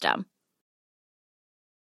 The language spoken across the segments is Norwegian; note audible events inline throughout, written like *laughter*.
system.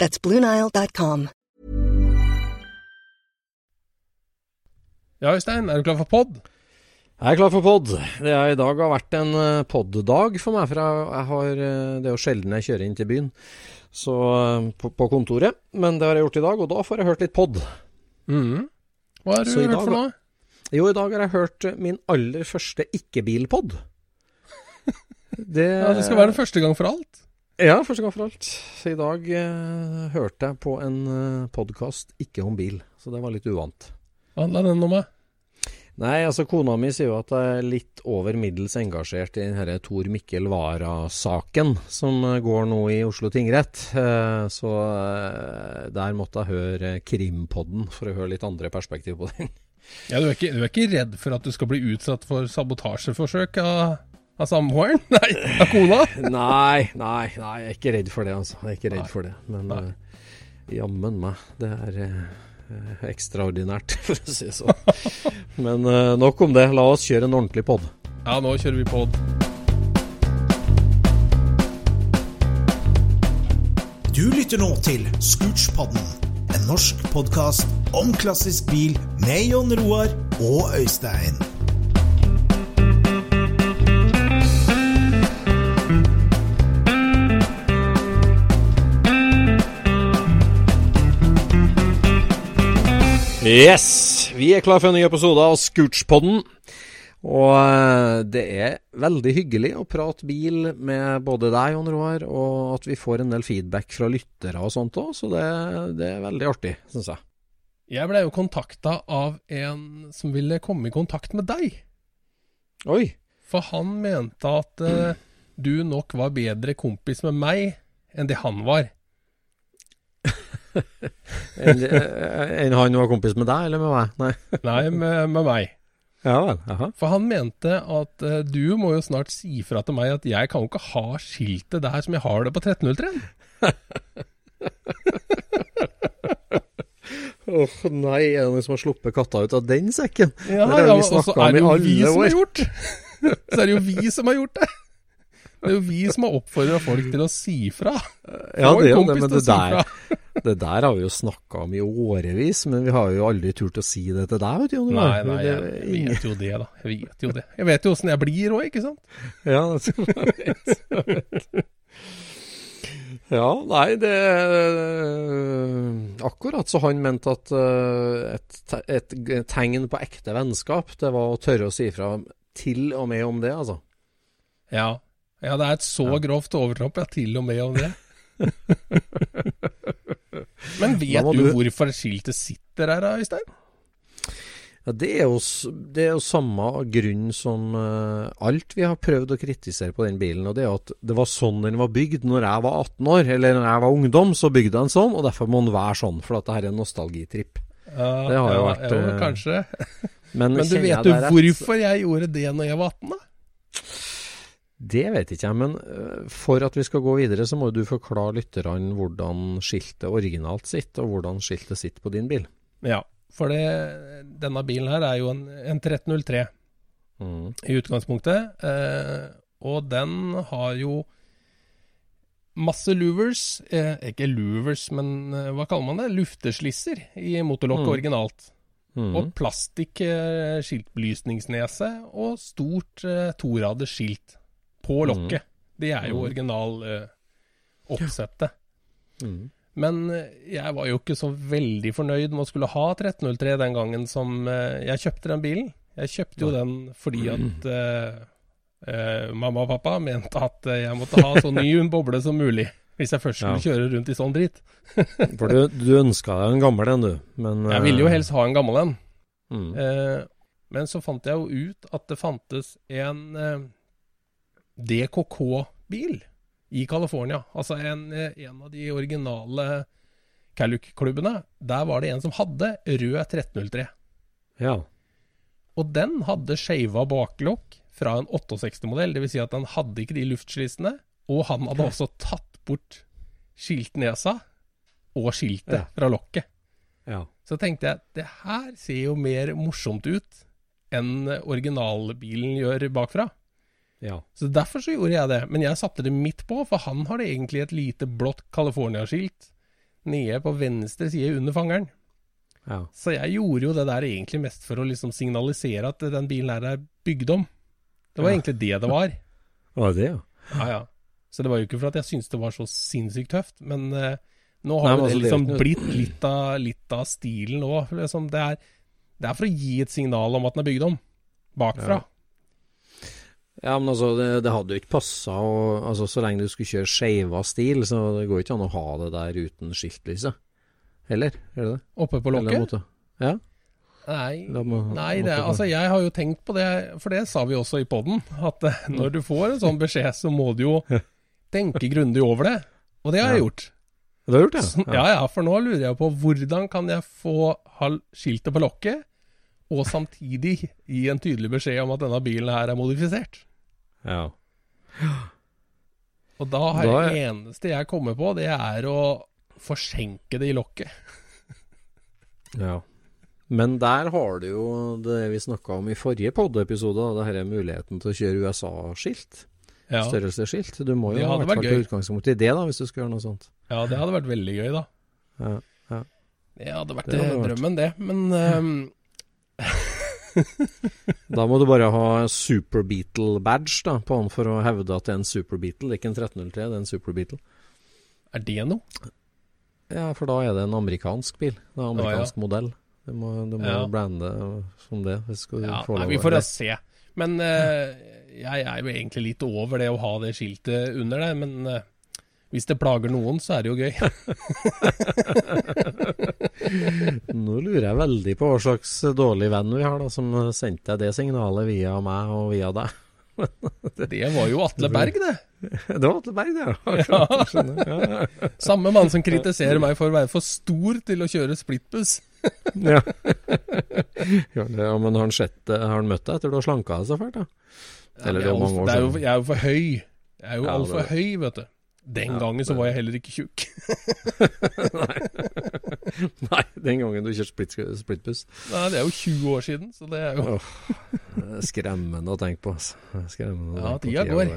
That's BlueNile.com. Ja, Øystein, er du klar for pod? Jeg er klar for pod. Det er, I dag har vært en uh, pod-dag for meg. For jeg, jeg har, uh, det er jo sjelden jeg kjører inn til byen så, uh, på, på, kontoret. Men det har jeg gjort i dag, og da får jeg hørt litt pod. Mm. Hva har du hørt for noe? Jo, i dag har jeg hørt min aller første ikke-bil-pod. *laughs* det, ja, det skal være den første gang for alt? Ja, først og fremst. Så i dag eh, hørte jeg på en eh, podkast ikke om bil, så det var litt uvant. Hva handla den om? Nei, altså kona mi sier jo at jeg er litt over middels engasjert i denne Tor Mikkel Wara-saken som eh, går nå i Oslo tingrett. Eh, så eh, der måtte jeg høre Krimpodden for å høre litt andre perspektiv på den. Ja, du er, ikke, du er ikke redd for at du skal bli utsatt for sabotasjeforsøk av av samboeren? *laughs* Nei, av kona? *laughs* nei, nei, nei, jeg er ikke redd for det, altså. Jeg er ikke redd nei. for det. Men uh, jammen meg, det er uh, ekstraordinært, *laughs* for å si det sånn. Men uh, nok om det. La oss kjøre en ordentlig pod. Ja, nå kjører vi pod. Du lytter nå til Scootspodden, en norsk podkast om klassisk bil med Jon Roar og Øystein. Yes! Vi er klar for en ny episode av Scootspodden. Og eh, det er veldig hyggelig å prate bil med både deg, Jon Roar, og at vi får en del feedback fra lyttere og sånt òg, så det, det, er veldig artig, syns jeg. Jeg ble jo kontakta av en som ville komme i kontakt med deg. Oi. For han mente at mm. du nok var bedre kompis med meg enn det han var. Enn en han var kompis med deg, eller med meg? Nei, Nei med, med, meg. Ja vel, aha. For han mente at uh, du må jo snart si fra til meg at jeg kan jo ikke ha skiltet der som jeg har det på 1303. *laughs* Åh oh, nei, er det noen som har sluppet katta ut av den sekken? Ja, ja, og så er det jo vi som har gjort *laughs* Så er det jo vi som har gjort det. Det er jo vi som har oppfordra folk til å si fra. *laughs* Ja, det er jo det, men det der, *laughs* det der har vi jo snakka om i årevis, men vi har jo aldri turt å si det til deg, vet du. Nei, nei, jeg vet jo det, da. Jeg vet jo det. Jeg vet jo åssen jeg blir òg, ikke sant? *laughs* Ja, det Ja, nei, det Akkurat så han mente at uh, et, et, tegn på ekte vennskap, det var å tørre å si fra til og med om det, altså. Ja, ja, det er et så grovt overtramp, ja, til og med om det. *laughs* Men vet du, du hvorfor skiltet sitter her, Øystein? Ja, det er, jo, det er jo samme grunn som uh, alt vi har prøvd å kritisere på den bilen. Og det er at det var sånn den var bygd når jeg var 18 år, eller når jeg var ungdom, så bygde den sånn, og derfor må den være sånn. For at det her er en nostalgitripp. Ja, det har jo vært ja, Kanskje. Men, men du vet jo hvorfor jeg gjorde det når jeg var 18, da? Det vet ikke jeg, men uh, for at vi skal gå videre, så må du forklare lytterne hvordan skiltet originalt sitter, og hvordan skiltet sitter på din bil. Ja, for det, denne bilen her er jo en, en 1303 mm. i utgangspunktet. Eh, og den har jo masse louvers, eh, ikke louvers, men eh, hva kaller man det? Lufteslisser i motorlokket mm. originalt. Mm. Og plastikk eh, skiltbelysningsnese og stort eh, toraders skilt på mm. lokket. Det er jo mm. original uh, oppsettet. Mm. Men eh, jeg var jo ikke så veldig fornøyd med å skulle ha 1303 den gangen som uh, jeg kjøpte den bilen. Jeg kjøpte jo den fordi at uh, mamma og pappa mente at jeg måtte ha så ny boble som mulig. Hvis jeg først skulle ja. kjøre rundt i sånn dritt. *laughs* For du, du ønska deg en gammel en, du. Men. Jeg ville jo helst ha en gammel en. Mm. men så fant jeg jo ut at det fantes en DKK-bil i California. Altså en, en av de originale Calluck-klubbene. Der var det en som hadde rød 1303. Ja. Og den hadde skeiva baklokk fra en 68-modell. Dvs. Si at den hadde ikke de luftslissene. Og han hadde også tatt bort skiltnesa og skiltet ja. fra lokket. Ja. Så tenkte jeg det her ser jo mer morsomt ut enn originalbilen gjør bakfra. Ja. Så derfor så gjorde jeg det. Men jeg satte det midt på, for han har det egentlig et lite blått California-skilt nede på venstre side under fangeren. Ja. Så jeg gjorde jo det der egentlig mest for å liksom signalisere at den bilen her er bygd om. Det var ja. egentlig det det var. *laughs* Var det, ja? Ja, ja. Så det var jo ikke for at jeg syntes det var så sinnssykt tøft, men uh, nå har Nei, det altså, liksom det blitt litt av, litt av stilen òg. Liksom, det, det, er for å gi et signal om at den er bygd om. Bakfra. Ja. Ja, men altså, det, det hadde jo ikke passa altså, Så lenge du skulle kjøre skeiva stil, så det går ikke an å ha det der uten skiltlyset. Heller, er det det? Oppe på lokket? Ja. Nei, må, nei det, altså jeg har jo tenkt på det, for det sa vi også i poden, at eh, når du får en sånn beskjed, så må du jo tenke grundig over det. Og det har jeg gjort. Det har gjort det? Ja. ja, ja, for nå lurer jeg på hvordan kan jeg få skiltet på lokket, og samtidig gi en tydelig beskjed om at denne bilen her er modifisert. Ja. Og da har da er... eneste jeg kommer på, det er å forsenke det i lokket. ja. Men der har du jo det vi snakka om i forrige pod-episode, det her er muligheten til å kjøre USA-skilt. Ja. Størrelsesskilt. Du må jo ha vært ta utgangspunkt i det, da, hvis du skal gjøre noe sånt. Ja, det hadde vært veldig gøy, da. Ja, ja. Det hadde vært det hadde drømmen, vært. det. Men um, *laughs* da må du bare ha Super Beatle-badge da, på han for å hevde at det er en Super Beatle. Ikke en 1303, det er en Super Beatle. Er det noe? Ja, for da er det en amerikansk bil. Det er en amerikansk ah, ja. modell. Du må, du må ja. blande som det. ja, nei, vi får da se. Men uh, jeg er jo egentlig litt over det å ha det skiltet under der. Men uh, hvis det plager noen, så er det jo gøy. *laughs* Nå lurer jeg veldig på hva slags dårlig venn vi har, da, som sendte deg det signalet via meg og via deg. *laughs* det var jo Atle Berg, det. *laughs* Det var Atle Berg, det. Ja. ja. Samme mann som kritiserer meg for å være for stor til å kjøre splittbuss. ja. ja, men har han, sett, har han møtt deg etter du har slanka deg så fælt, da? Eller det er, jo, mange år siden. jeg er jo for høy. Jeg er jo ja, altfor høy, vet du. Den ja, gangen så var jeg heller ikke tjukk. *laughs* Nei. Nei. den gangen du kjørte split, splittbuss. Nei, det er jo 20 år siden, så det er jo Skremmende å tenke på, altså. Skremmende ja, tida går.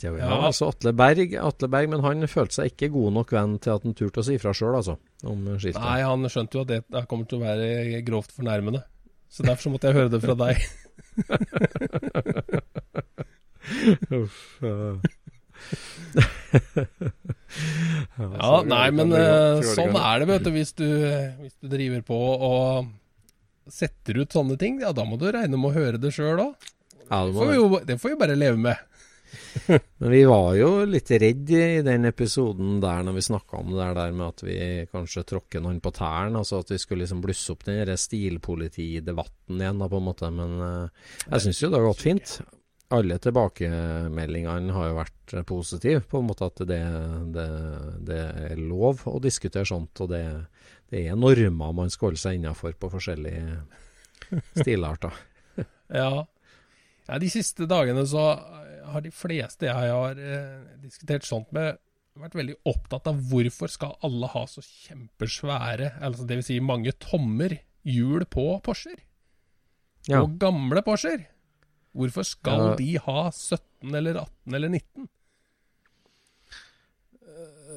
Ja, altså Atle Berg, Atle Berg, men han følte seg ikke god nok venn til at han turte å si fra sjøl, altså. Om skiftet. Nei, han skjønte jo at det, det kommer til å være grovt fornærmende. Så derfor så måtte jeg høre det fra deg. *laughs* Uff. Ja, nei, men uh, sånn er det, vet du. Hvis, du. hvis du driver på og setter ut sånne ting, ja, da må du regne med å høre det sjøl òg. Det, det, får vi jo bare leve med. *laughs* Men vi var jo litt redd i den episoden der når vi snakka om det der med at vi kanskje tråkker noen på tærne. Altså at vi skulle liksom blusse opp den stilpolitidebatten igjen, da, på en måte. Men uh, jeg syns jo det har gått fint. Alle tilbakemeldingene har jo vært positive, på en måte at det, det, det er lov å diskutere sånt. Og det, det er normer man skal holde seg innafor på forskjellige stilarter. *laughs* ja. ja. De siste dagene så har de fleste jeg har eh, diskutert sånt med, vært veldig opptatt av hvorfor skal alle ha så kjempesvære, altså dvs. Si mange tommer, hjul på Porscher? Ja. Og gamle Porscher? Hvorfor skal ja. de ha 17 eller 18 eller 19?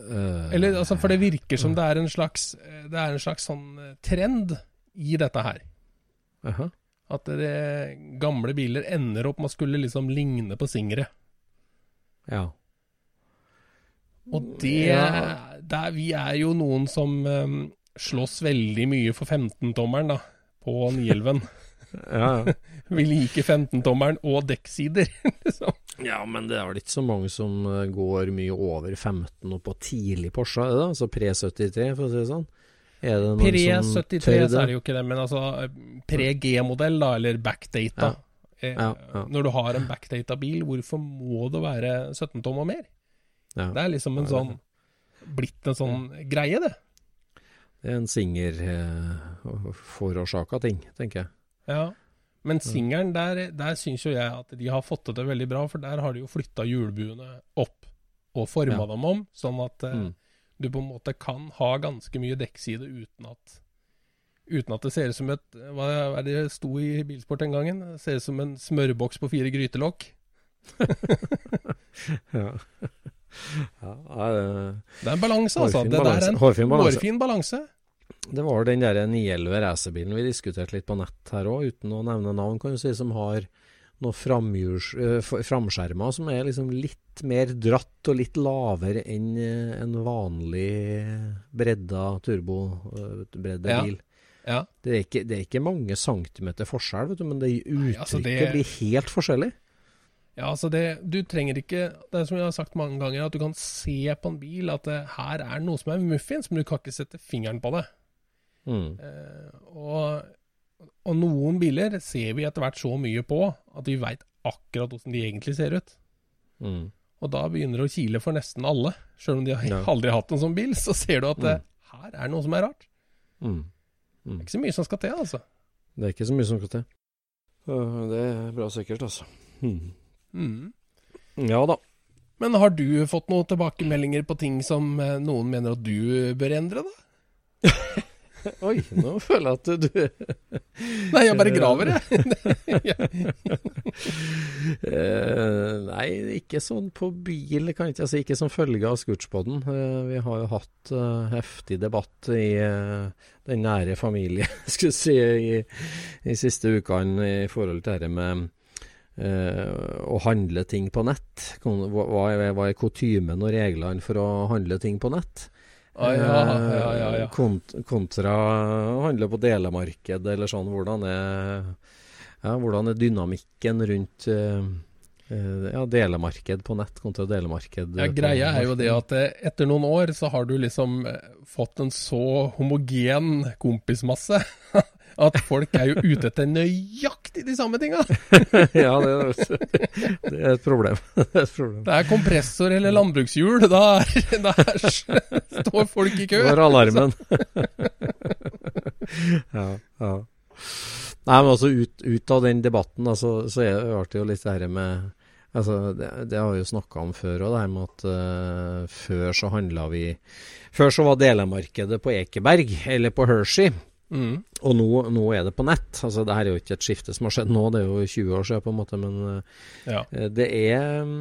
Uh, eller, altså, for det virker som det er en slags, det er en slags sånn eh, trend i dette her. Uh -huh. At det, gamle biler ender opp med å skulle liksom ligne på Singere. Ja. Og det ja. der, Vi er jo noen som um, slåss veldig mye for 15-tommeren da, på 911. *laughs* ja, ja. *laughs* vi liker 15-tommeren og dekksider, *laughs* liksom. Ja, men det er vel ikke så mange som eh, går mye over 15 og på tidlig Porsche, er det da? Altså pre-73, for å si det sånn? Pre-73 så er det jo ikke det, men altså pre-G-modell, da, eller backdata. Ja. Eh, ja, ja. Når du har en backdata bil, hvorfor må det være 17 tom og mer? Det er liksom en sånn blitt en sånn greie, det. Det er en Singer-forårsaka eh, ting, tenker jeg. Ja, men Singeren, der, der syns jo jeg at de har fått det veldig bra, for der har de jo flytta hjulbuene opp og forma dem om, sånn at eh, mm du på en måte kan ha ganske mye dekkside uten at Uten at det ser ut som et Hva er det sto i Bilsport den gangen? Det ser ut som en smørboks på fire grytelokk. *laughs* ja. ja det, er en balanse, altså. Det er en hårfin balanse. hårfin balanse. Det var den der 911 racerbilen vi diskuterte litt på nett her òg, uten å nevne navn, kan du si, som har noen uh, framskjermer som er liksom litt mer dratt og litt lavere enn uh, en vanlig bredda turbobredde uh, bil. Ja. Det, er ikke, det, er ikke, mange centimeter forskjell, vet du, men det uttrykket altså det... blir helt forskjellig. Ja, altså det, du trenger ikke Det er som jeg har sagt mange ganger, at du kan se på en bil at det, her er noe som er muffins, men du kan ikke sette fingeren på det. Mm. Eh, og og noen biler ser vi etter hvert så mye på at vi veit akkurat hvordan de egentlig ser ut. Mm. Og da begynner det å kile for nesten alle. Sjøl om de har ja. *laughs* aldri hatt en sånn bil, så ser du at mm. her er noe som er rart. Mm. Det er mm. ikke så mye som skal til, altså. Det er ikke så mye som skal til. Det er bra sikkert, altså. Mm. Ja da. Men har du fått noen tilbakemeldinger på ting som eh, noen mener at du bør endre, da? *laughs* *laughs* Oi, nå føler jeg at du Nei, jeg bare graver, jeg. *laughs* uh, *laughs* nei, ikke sånn på bil, kan jeg ikke si. Ikke som følge av Scootspoden. Uh, vi har jo hatt uh, heftig debatt i den nære familie, skulle si, i de siste ukene i forhold til dette med å handle ting på nett. Hva er, hva er kutymen og reglene for å handle ting på nett? Ah, ja, ja, ja, ja. Kont kontra å handle på delemarked eller sånn. Hvordan er, ja, hvordan er dynamikken rundt uh, ja, delemarked på nett kontra delemarked Ja, Greia er jo det at etter noen år så har du liksom fått en så homogen kompismasse *laughs* at folk er jo ute etter nøyaktig de samme tinga. *laughs* ja, det er, det er, et problem. *laughs* det er et problem. Det er kompressor eller landbrukshjul. Da, der står folk i kø. Det var alarmen. *laughs* ja, ja. Nei, men altså ut, ut av den debatten, altså, så er det jo litt det her med Altså, det, det, har vi jo snakka om før òg, det her med at uh, før så handla vi Før så var delemarkedet på Ekeberg, eller på Hershey. Mm. Og nå, nå, er det på nett. Altså, det her er jo ikke et skifte som har skjedd nå, det er jo 20 år siden på en måte, men ja. Eh, det er,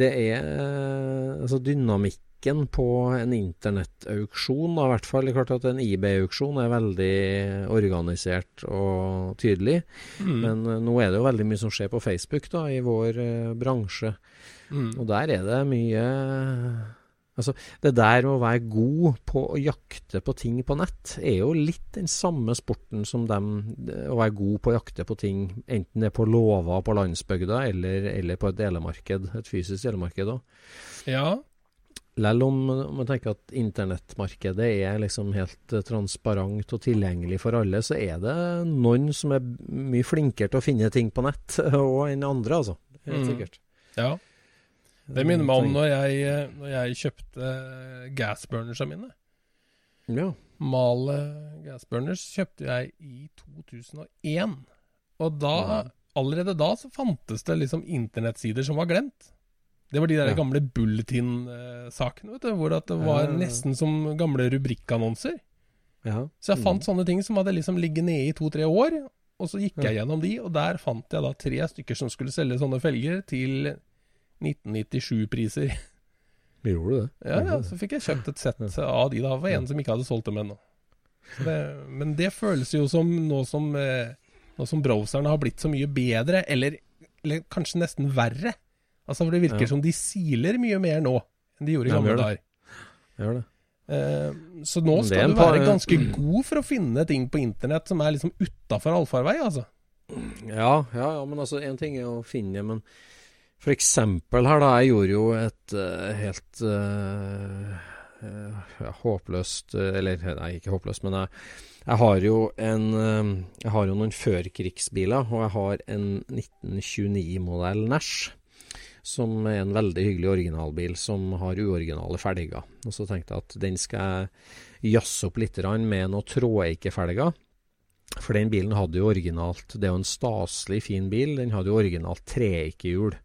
det er altså dynamikken på en internettauksjon, i hvert fall. Det er klart at En eBay-auksjon er veldig organisert og tydelig. Mm. Men nå er det jo veldig mye som skjer på Facebook da, i vår uh, bransje. Mm. Og der er det mye Altså, det der å være god på å jakte på ting på nett, er jo litt den samme sporten som dem å være god på å jakte på ting, enten det er på låva på landsbygda eller, eller, på et delemarked, et fysisk delemarked òg. Ja. Selv om man tenker at internettmarkedet er liksom helt uh, transparent og tilgjengelig for alle, så er det noen som er mye flinkere til å finne ting på nett *laughs* enn andre, altså. Helt Mm. sikkert. ja. Det minner meg om når jeg, eh, når jeg kjøpte gasburnersa mine. Ja. Male gasburners kjøpte jeg i 2001. Og da, allerede da så fantes det liksom internettsider som var glemt. Det var de der Ja. gamle bulletin-sakene, vet du, hvor det var Ja, ja, ja. nesten som gamle rubrikkannonser. ja. Så jeg fant sånne ting som hadde liksom ligget nede i to-tre år, og så gikk jeg gjennom de, og der fant jeg da tre stykker som skulle selge sånne felger til 1997-priser. *laughs* Gjorde du det? Ja, ja, så fikk jeg kjøpt et sett av de da. Var en som ikke hadde solgt dem ennå. Men det føles jo som nå som, eh, nå som browserne har blitt så mye bedre, eller, eller kanskje nesten verre. Altså for Det virker Ja. som de siler mye mer nå enn de gjorde i gamle dager. Gjør det. Eh, så nå skal du være ganske god for å finne ting på internett som er liksom utafor allfarvei, altså. Ja, ja, ja, men altså, én ting er å finne, men for eksempel her, da. Jeg gjorde jo et uh, helt eh, ja, håpløst Eller nei, ikke håpløst, men jeg, jeg har jo en eh, Jeg har jo noen førkrigsbiler, og jeg har en 1929-modell Nash. Som er en veldig hyggelig originalbil som har uoriginale felger. Og så tenkte jeg at den skal jeg jazze opp litt med noen trådeikefelger. For den bilen hadde jo originalt Det er jo en staselig fin bil. Den hadde jo originalt treeikehjul.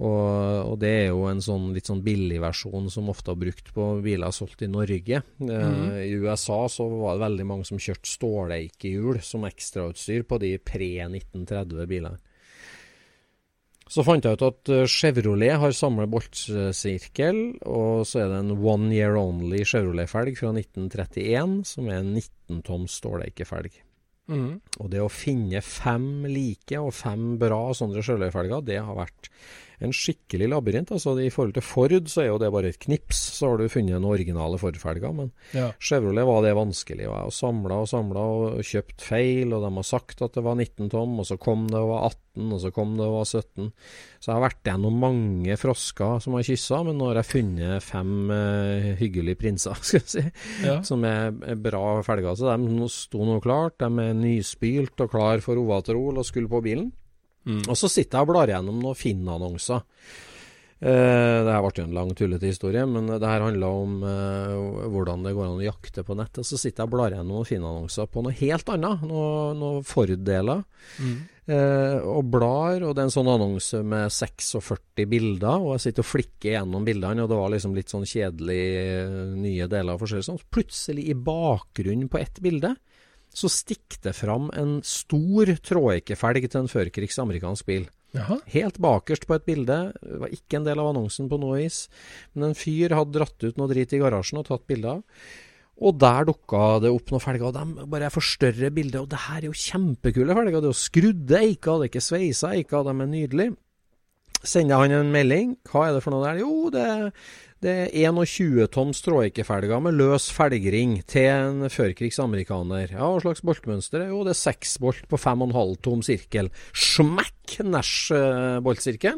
Og, og det er jo en sånn litt sånn billig versjon som ofte har brukt på biler solgt i Norge. Eh, I USA så var det veldig mange som kjørte ståleikehjul som ekstrautstyr på de pre-1930-bilene. Så fant jeg ut at eh, Chevrolet har samme boltsirkel, og så er det en One Year Only Chevrolet-felg fra 1931, som er en 19-toms ståleikefelg. Mm. Og det å finne fem like og fem bra sånne Chevrolet-felger, det har vært en skikkelig labyrint. Altså, I forhold til Ford så er jo det bare et knips, så har du funnet noen originale Ford-felger. Men Ja. Chevrolet var det vanskelig. Og jeg samla og samla og kjøpt feil, og de har sagt at det var 19 tom, og så kom det og var 18, og så kom det og var 17. Så jeg har vært gjennom mange frosker som har kyssa, men nå har jeg funnet fem uh, hyggelige prinser, *laughs* skal jeg si Ja. som er, bra felger. Så de sto nå klart. De er nyspylt og klar for Ovatrol og skulle på bilen. Mm. Og så sitter jeg og blar gjennom noen Finn-annonser. Eh, det her ble jo en lang, tullete historie, men det her handla om eh, hvordan det går an å jakte på nett. Og så sitter jeg og blar gjennom noen Finn-annonser på noe helt annet, noen noe Ford-deler. Mm. Eh, og blar, og det er en sånn annonse med 46 bilder, og jeg sitter og flikker gjennom bildene, og det var liksom litt sånn kjedelig nye deler av forskjellig sånn. Plutselig, i bakgrunnen på ett bilde, så stikker det fram en stor trådekkefelg til en førkrigs amerikansk bil. Jaha. Helt bakerst på et bilde, det var ikke en del av annonsen på noe vis, men en fyr hadde dratt ut noe drit i garasjen og tatt bilde av. Og der dukka det opp noen felger, og de bare forstørrer bildet. Og det her er jo kjempekule felger. Det er jo skrudde eiker, det er ikke sveisa eiker, de er nydelige. Sender han en melding. Hva er det for noe der? Jo, det, det er 21 toms stråikefelger med løs felgring til en førkrigsamerikaner. Ja, hva slags boltmønster? Jo, det er seks bolt på 5,5 tom sirkel. Smekk! Nash-boltsirkel.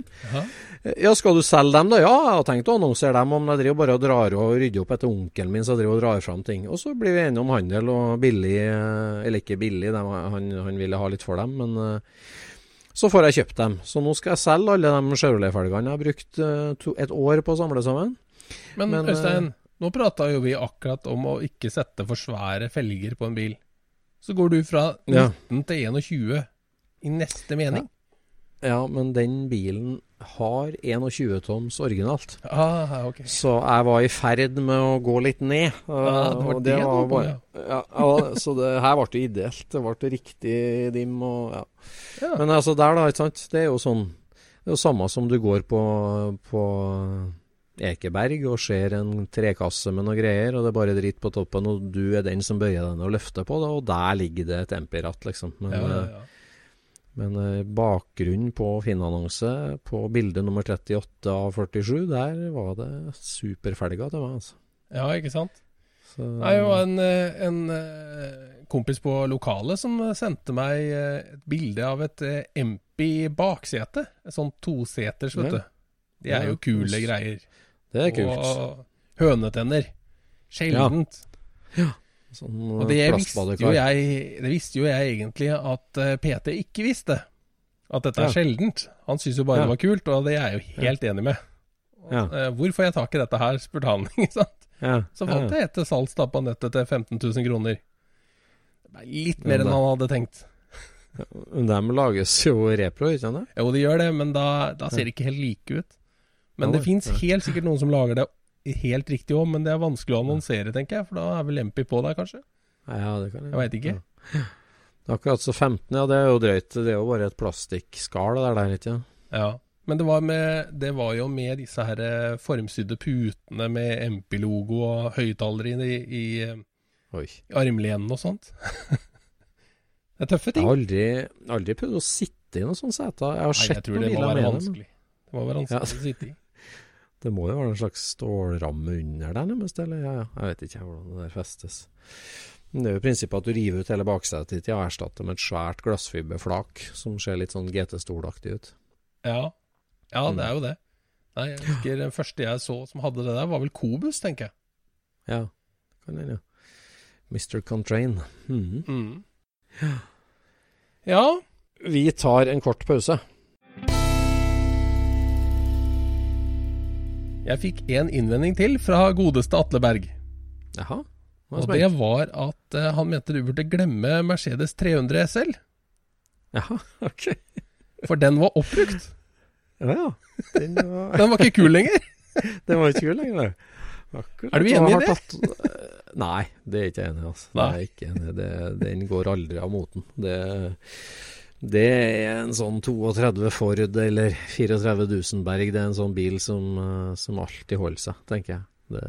Ja, skal du selge dem, da? Ja, jeg har tenkt å annonsere dem, om jeg driver bare og drar og rydder opp etter onkelen min, så jeg driver og drar fram ting. Og så blir vi enige om handel og billig, eh, eller ikke billig, han, han ville ha litt for dem, men eh, så får jeg kjøpt dem. Så nå skal jeg selge alle de Chevrolet-felgene jeg har brukt eh, to, et år på å samle sammen. Men, Men, eh, Øystein, nå prata jo vi akkurat om å ikke sette for svære felger på en bil. Så går du fra 19 Ja. til 21 i neste mening. Ja, men den bilen har 21 toms originalt. Ah, okay. Så jeg var i ferd med å gå litt ned. Ja, det var og det var bare, ja, ja, Så det her ble det ideelt. Det ble riktig dim og ja. Ja. Men altså der, da, ikke sant. Det er jo sånn Det er jo samme som du går på, på Ekeberg og ser en trekasse med noe greier, og det er bare dritt på toppen, og du er den som bøyer den og løfter på det, og der ligger det et empiratt, liksom. Men Ja, ja, eh, ja. Men eh, bakgrunnen på Finn-annonse på bilde nummer 38 av 47, der var det superfelga til meg, altså. Ja, ikke sant? Så, Det var en, eh, en eh, kompis på lokalet som sendte meg et bilde av et Empi baksete. Et sånt toseters, vet Ja. du. De er jo kule greier. det er kult. Og hønetenner. Sjeldent. Sånn Og det visste, jo jeg, det visste jo jeg egentlig at eh, PT ikke visste. At dette er Ja. sjeldent. Han syntes jo bare Ja. det var kult, og det er jeg jo helt enig med. Ja. Eh, Hvor får jeg tak i dette her, spurte han. *laughs* ikke sant? Ja, Så fant ja. jeg et til salgs på nettet til 15 000 kroner. Litt mer enn han hadde tenkt. Men De lages jo repro, ikke sant? Jo, de gjør det, men da, da ser det ikke helt like ut. Men det fins helt sikkert noen som lager det helt riktig òg, men det er vanskelig å annonsere, tenker jeg. For da er vel Empi på der, kanskje? Ja, det kan Jeg veit ikke. Ja. Akkurat så 15, ja, det er jo drøyt. Det er jo bare et plastikkskall der, der, ikke sant? Ja. Men det var, med, det var jo med disse her eh, formsydde putene med MP-logo og høyttalere i, i, eh, i armlenen og sånt. *laughs* det er tøffe ting. Jeg har aldri, aldri prøvd å sitte i noen sånt sete. Jeg har Nei, sett jeg tror det må være vanskelig. Det må være vanskelig Ja. å sitte i. Det må jo være en slags stålramme under der, nærmest. Eller ja, ja. Jeg vet ikke hvordan det der festes. Men det er jo prinsippet at du river ut hele baksetet ditt og erstatter med et svært glassfiberflak som ser litt sånn GT-stolaktig ut. Ja. ja, Mm. det er jo det. Nei, jeg husker Den første jeg så som hadde det der, var vel Kobus, tenker jeg. Ja, kan hende, ja. Mr. Contrain. Mhm. Mm. Ja, Vi tar en kort pause. Jeg fikk en innvending til fra godeste Atle Berg. Jaha. Og det var at uh, han mente du burde glemme Mercedes 300 SL, Jaha, *laughs* ok. for den var oppbrukt. Ja, ja. Den var, Den var ikke kul lenger. *laughs* den var ikke kul lenger. Akkurat. Er du enig i det? tatt- Nei, det er jeg ikke enig i. Altså. Nei. Jeg er jeg ikke enig. Det, den går aldri av moten. Det, det er en sånn 32 Ford eller 34 Dusenberg. Det er en sånn bil som, eh, som alltid holder seg, tenker jeg. Det,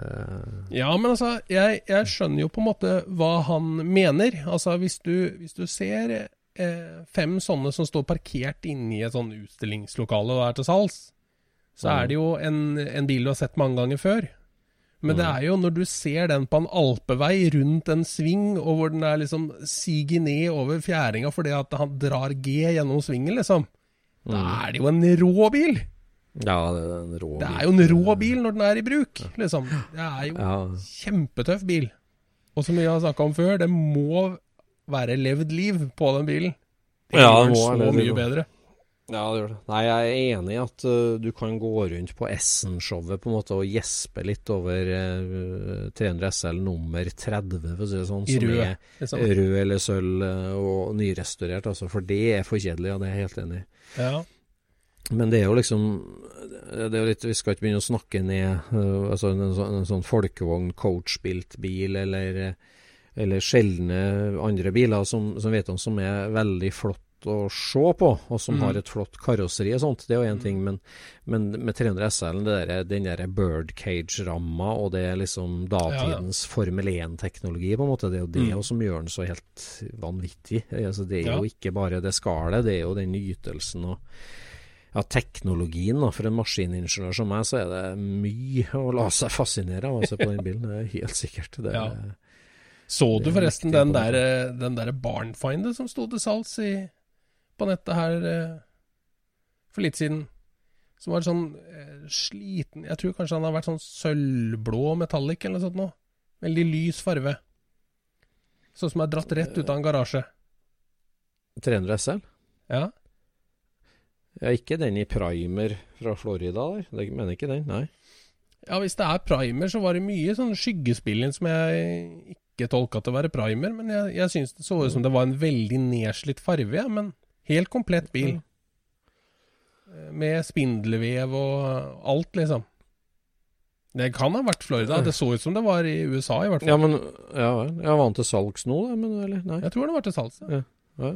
Ja, men altså, jeg, jeg skjønner jo på en måte hva han mener. Altså, hvis du, hvis du ser eh, fem sånne som står parkert inne i et sånn utstillingslokale og er til salgs, så Mm. er det jo en, en bil du har sett mange ganger før. Men det Mm. er jo når du ser den på en alpevei rundt en sving, og hvor den er liksom siger ned over fjæringa fordi at han drar G gjennom svingen, liksom. Da Mm. er det jo en rå bil! ja, det er en rå bil. Det er jo en rå bil når den er i bruk, liksom. Det er jo en kjempetøff bil. Og som vi har snakka om før, det må være levd liv på den bilen. Det Ja, gjør den må så mye bedre. Ja, det gjør det. Nei, jeg er enig i at uh, du kan gå rundt på Essen-showet på en måte og gjespe litt over uh, 300 SL nummer 30, for å si det sånn, I som rød, er rød eller sølv uh, og nyrestaurert, altså, for det er for kjedelig, ja, det er jeg helt enig i. Ja. Men det er jo liksom det er jo litt, Vi skal ikke begynne å snakke ned uh, altså en, sånn- en sånn folkevogn, coachbilt bil, eller, eller sjeldne andre biler som, som vet om som er veldig flott å se på, og som Mm. har et flott karosseri og sånt. Det er jo én ting, men, men med 300 SL-en, det der- den der birdcage-ramma, og det er liksom datidens Formel 1-teknologi, på en måte. Det er jo det Mm. som gjør den så helt vanvittig. Altså, det er Ja. jo ikke bare det skallet, det er jo den ytelsen og ja, teknologien da, for en maskiningeniør som meg, så er det mye å la seg fascinere av å se på den bilen. Det er helt sikkert. Det, Ja. Så du forresten den der, eh, den der Barnfinder som sto til salgs i, på nettet her eh, for litt siden? Som var sånn eh, sliten Jeg tror kanskje han har vært sånn sølvblå metallic eller noe sånt noe. Veldig lys farve. Sånn som er dratt rett ut av en garasje. 300 SL? Ja. Ja, ikke den i primer fra Florida der? Jeg mener ikke den, nei. ja, hvis det er primer, så var det mye sånn skyggespilling som jeg ikke tolka til å være primer. Men jeg, jeg syns det så ut som det var en veldig nedslitt farve, ja, men helt komplett bil. Eh, Med spindelvev og alt, liksom. Det kan ha vært Florida. Det så ut som det var i USA, i hvert fall. Ja, men Ja. Jeg var han til salgs nå, da, men eller? Nei. Jeg tror det var til salgs. Ja. Ja.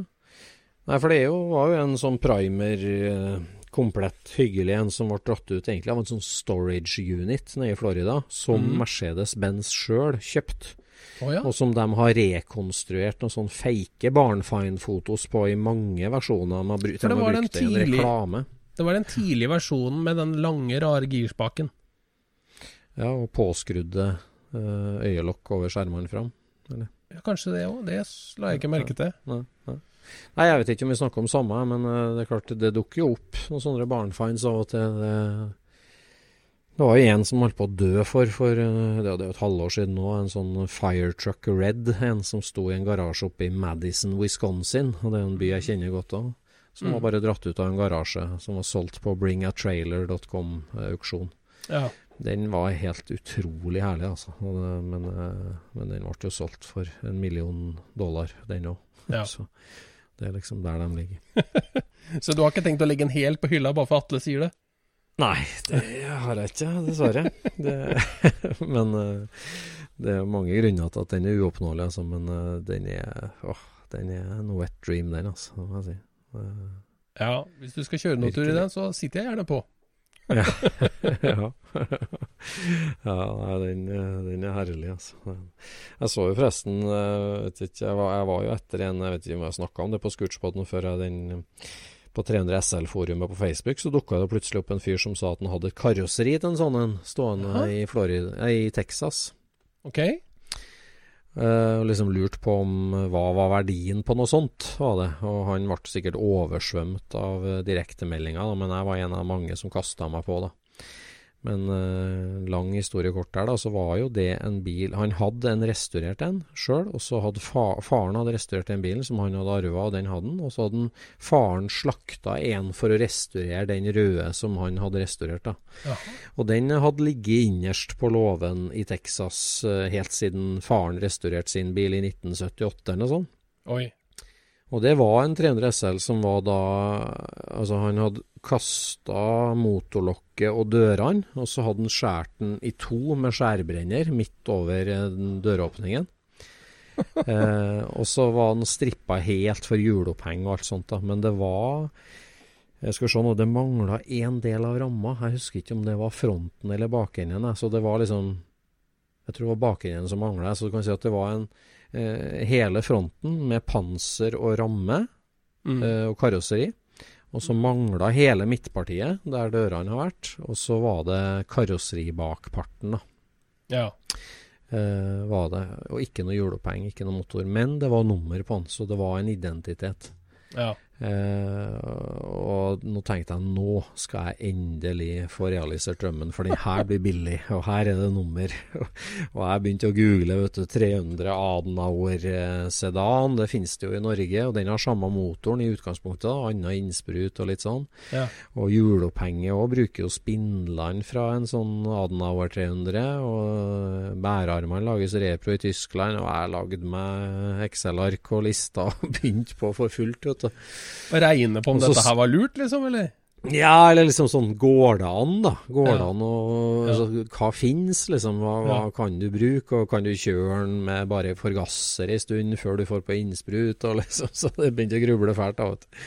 Nei, for det er jo, var jo en sånn primer eh, komplett hyggelig en som ble dratt ut egentlig av en sånn storage unit nede i Florida, som mm. Mercedes-Benz sjøl kjøpte. Oh, ja. Og som de har rekonstruert noen sånn fake Barnfine-fotos på i mange versjoner. De har brukt, For det var den tidlig-. Det var den tidlige versjonen med den lange, rare girspaken. Ja, og påskrudde eh, øyelokk over skjermene fram. Ja, kanskje det òg. Det la jeg ikke merke til. Nei, nei. nei, jeg vet ikke om vi snakker om samme, men eh, det er klart det dukker jo opp noen sånne barnefines av og til. Det, det var jo en som holdt på å dø for, for eh, det er jo et halvår siden nå, en sånn Firetruck Red. En som sto i en garasje oppe i Madison, Wisconsin. Og det er en by jeg kjenner godt òg. Som var bare dratt ut av en garasje, som var solgt på bringatrailer.com-auksjon. Ja. Den var helt utrolig herlig, altså. Men, eh, men den ble jo solgt for en million dollar, den òg. Ja. *laughs* Så det er liksom der de ligger. *laughs* Så du har ikke tenkt å legge den helt på hylla bare for Atle sier det? Nei, det har jeg ikke, dessverre. Det, *laughs* men eh, det er mange grunner til at den er uoppnåelig, altså. Men eh, den er åh, den er en wet dream, den, altså. Må jeg si. Ja, hvis du skal kjøre noen tur i den, så sitter jeg gjerne på. ja. *laughs* ja. ja den, eh, den er herlig, altså. Jeg så jo forresten jeg, vet ikke, jeg, var, jeg var jo etter en Jeg vet ikke om jeg snakka om det på Scootspoden før jeg den på 300 SL-forumet på Facebook, så dukka det plutselig opp en fyr som sa at han hadde et karosseri til en sånn en stående i, Florida, eh, i Texas. Ok? Eh, og liksom lurt på om eh, hva var verdien på noe sånt, var det. Og han ble sikkert oversvømt av direktemeldinga, direktemeldinger, men jeg var en av mange som kasta meg på, da. Men eh, lang historie kort der, da, så var jo det en bil Han hadde en restaurert en sjøl, og så hadde fa faren hadde restaurert den bilen som han hadde arva, og den hadde han. Og så hadde han, faren slakta en for å restaurere den røde som han hadde restaurert, da. Jaha. Og den hadde ligget innerst på låven i Texas eh, helt siden faren restaurerte sin bil i 1978 eller noe sånt. Oi. Og det var en 300 SL som var da Altså, han hadde kasta motorlokket og dørene, og så hadde han skåret den i to med skjærbrenner midt over eh, døråpningen. *laughs* eh, og så var den strippa helt for hjuloppheng og alt sånt, da. Men det var jeg skal se nå, Det mangla én del av ramma. Jeg husker ikke om det var fronten eller bakenden. Så det var liksom Jeg tror det var bakenden som mangla. Så du kan si at det var en eh, hele fronten med panser og ramme Mm. eh, og karosseri. Og så mangla hele midtpartiet, der dørene har vært. Og så var det karosseribakparten, da. Ja. Uh, var det. Og ikke noe hjuloppheng, ikke noe motor. Men det var nummer på den, så det var en identitet. ja. Eh, og nå tenkte jeg nå skal jeg endelig få realisert drømmen, for den her blir billig, og her er det nummer. *laughs* og jeg begynte å google vet du, 300 Adenauer eh, sedan, det finnes det jo i Norge, og den har samme motoren i utgangspunktet, annen innsprut og litt sånn. Ja. Og hjulopphenget òg bruker jo spindlene fra en sånn Adenauer 300, og bærearmene lages repro i Tyskland, og jeg lagde meg Excel-ark og lista og *laughs* begynte på for fullt, vet du. Og regne på om Også, dette her var lurt, liksom, eller? Ja, eller liksom sånn Går det an, da? Går det an å altså, Hva fins, liksom? Hva, hva Ja. kan du bruke? Og kan du kjøre den med bare forgasser en stund før du får på innsprut? Og *laughs* liksom, så det begynte å gruble fælt. da, vet du.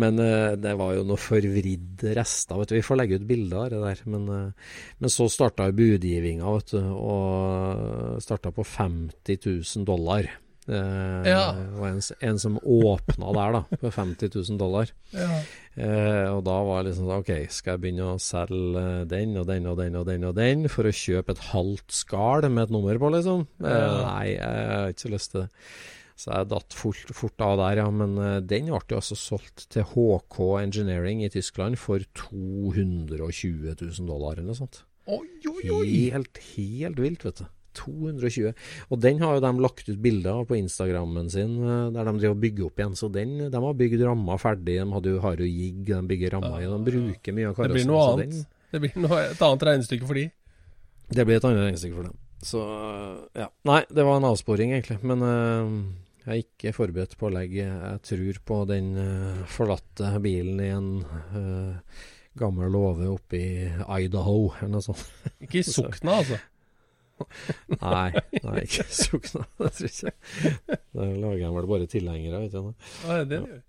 Men uh, det var jo noe forvridde rester. vet du. Vi får legge ut bilder av det der. Men, uh, men så starta budgivinga, vet du. Og starta på 50 000 dollar. Eh, Ja. Det var en, en som åpna der, da, på 50 000 dollar. Ja. Eh, og da var det liksom sånn, OK, skal jeg begynne å selge den og den og den og den og den for å kjøpe et halvt skall med et nummer på, liksom? Eh, nei, jeg har ikke så lyst til det. Så jeg datt fort, fort av der, ja. Men eh, den ble jo altså solgt til HK Engineering i Tyskland for 220 000 dollar eller noe sånt. Oi, oi, oi! Helt, helt vilt, vet du. 220. Og den har jo de lagt ut bilder av på Instagrammen sin, eh, der de driver bygger opp igjen. Så den, de har bygd ramma ferdig. De hadde jo, har jo jigg, de bygger ramma i. De bruker mye av Det blir noe annet. den- Det blir noe, et annet regnestykke for de. Det blir et annet regnestykke for dem. Så øh, ja. Nei, det var en avsporing, egentlig. Men uh, jeg er ikke forberedt på å legge Jeg tror på den uh, forlatte bilen i en uh, gammel låve oppe i Idaho, eller noe sånt. Ikke i Sokna, altså. Nei, nei ikke sukna. *laughs* Det tror jeg ikke. Der lager jeg vel bare tilhengere, vet du. Ja, det gjør.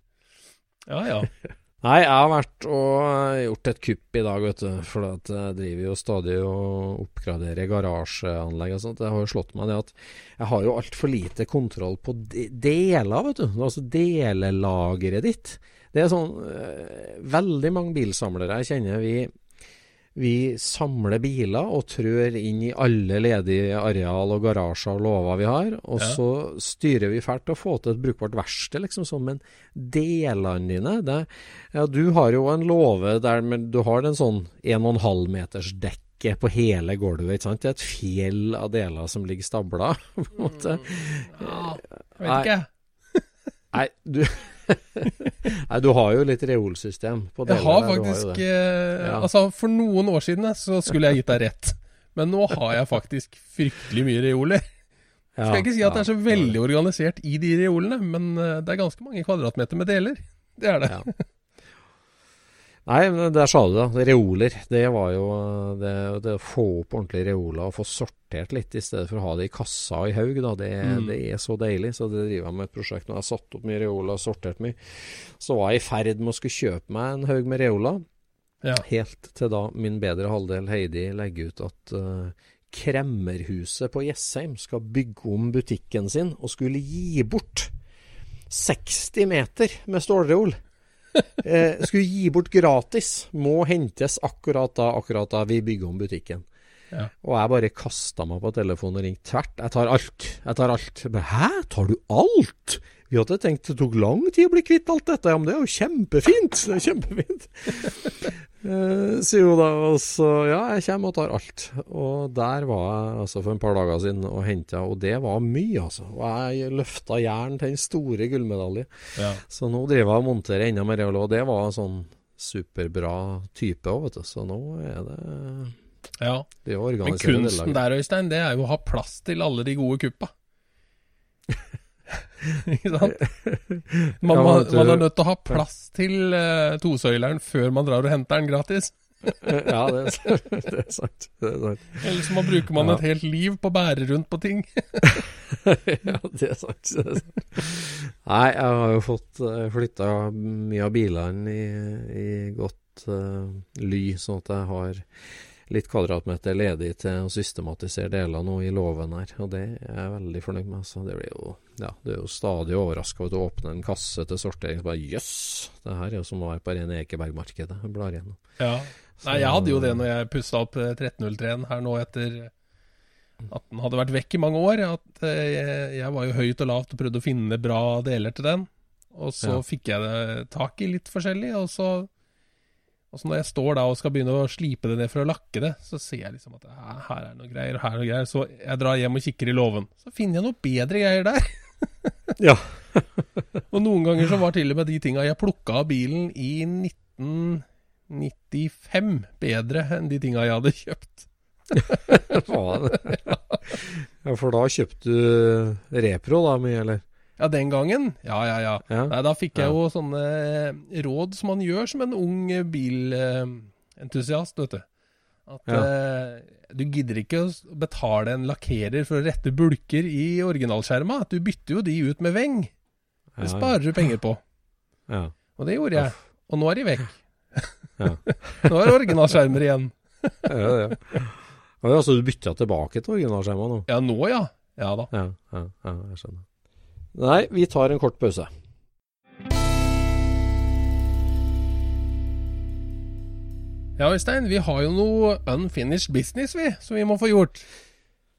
Ja, ja. *laughs* Nei, jeg har vært og gjort et kupp i dag, vet du. For jeg driver jo stadig og oppgraderer garasjeanlegg og sånt. Det har jo slått meg det at jeg har jo altfor lite kontroll på de deler, vet du. Altså delelageret ditt. Det er sånn øh, Veldig mange bilsamlere jeg kjenner, vi vi samler biler og trør inn i alle ledige areal og garasjer og låver vi har. Og ja. så styrer vi fælt til å få til et brukbart verksted, liksom sånn. Men delene dine det, ja, Du har jo en låve der men du har en sånn 1,5 meters dekke på hele gulvet. ikke sant? Det er et fjell av deler som ligger stabla. *laughs* på en måte. Mm, ja, vet ikke. Nei, *laughs* du *laughs* Nei, du har jo litt reolsystem på deler. Jeg har faktisk har eh, ja. Altså, for noen år siden så skulle jeg gitt deg rett. Men nå har jeg faktisk fryktelig mye reoler. Ja, Skal jeg ikke si at det er så veldig organisert i de reolene, men eh, det er ganske mange kvadratmeter med deler. Det er det. *laughs* Nei, men der sa du det. Reoler. Det var jo det, det å få opp ordentlige reoler og få sortert litt i stedet for å ha det i kassa og i haug. Da. Det, mm. det, er så deilig. Så det driver jeg med et prosjekt nå. Jeg har satt opp mye reoler og sortert mye. Så var jeg i ferd med å skulle kjøpe meg en haug med reoler. Ja. Helt til da min bedre halvdel Heidi legger ut at uh, Kremmerhuset på Jessheim skal bygge om butikken sin og skulle gi bort 60 meter med stålreol skulle gi bort gratis. Må hentes akkurat da, akkurat da vi bygger om butikken. Ja. Og jeg bare kasta meg på telefonen og ringte tvert. Jeg tar alt. Jeg tar alt. Jeg bare, Hæ, tar du alt? Vi hadde tenkt det tok lang tid å bli kvitt alt dette. Ja, men det er jo kjempefint! Det er kjempefint. uh, *laughs* sier hun da. Og så ja, jeg kommer og tar alt. Og der var jeg altså for en par dager siden og henta, og det var mye, altså. Og jeg løfta jern til den store gullmedalje. Ja. Så nå driver jeg og monterer enda mer og det var sånn superbra type òg, vet du. Så nå er det ja. Men kunsten der, Øystein, det er jo å ha plass til alle de gode kuppa. *laughs* Ikke sant? Man, ja, man, er nødt til å ha plass til uh, tosøyleren før man drar og henter den gratis. *laughs* ja, det er, det er, sant. Det er sant. Ellers man bruker man ja. et helt liv på å bære rundt på ting. *laughs* ja, det er sant. Det er sant. Nei, jeg har jo fått eh, flytta mye av bilene i, i godt uh, ly, sånn at jeg har litt kvadratmeter ledig til å systematisere deler nå i låven her, og det er jeg veldig fornøyd med. Så det blir jo ja, du er jo stadig overraska over å åpne en kasse til sortering og bare jøss, yes, det her er jo som å være på rene Ekebergmarkedet. og blar gjennom. Ja. Nei, jeg hadde jo det når jeg pussa opp 1303-en eh, her nå etter at den hadde vært vekk i mange år. At eh, jeg, jeg var jo høyt og lavt og prøvde å finne bra deler til den. Og så ja. fikk jeg det tak i litt forskjellig, og så og så når jeg står da og skal begynne å slipe det ned for å lakke det, så ser jeg liksom at her er noe greier, og her er noe greier. Så jeg drar hjem og kikker i låven. Så finner jeg noe bedre greier der. *laughs* ja. *laughs* og noen ganger så var til og med de tinga jeg plukka av bilen i 1995 bedre enn de tinga jeg hadde kjøpt. *laughs* ja, for da kjøpte du repro da mye, eller? Ja, den gangen? Ja, ja, ja. ja. Nei, da fikk jeg jo sånne eh, råd som man gjør som en ung eh, bilentusiast, vet du. At ja. eh, du gidder ikke å betale en lakkerer for å rette bulker i originalskjerma. Du bytter jo de ut med veng. Det sparer du penger på. *laughs* Ja. Og det gjorde jeg. Og nå er de vekk. *laughs* Ja. *laughs* nå er det originalskjermer igjen. ja, ja. Altså du bytta tilbake til originalskjerma nå? Ja, nå ja. Ja da. Ja, ja, ja jeg skjønner. Nei, vi tar en kort pause. Ja, Øystein, vi har jo noe unfinished business, vi, som vi må få gjort.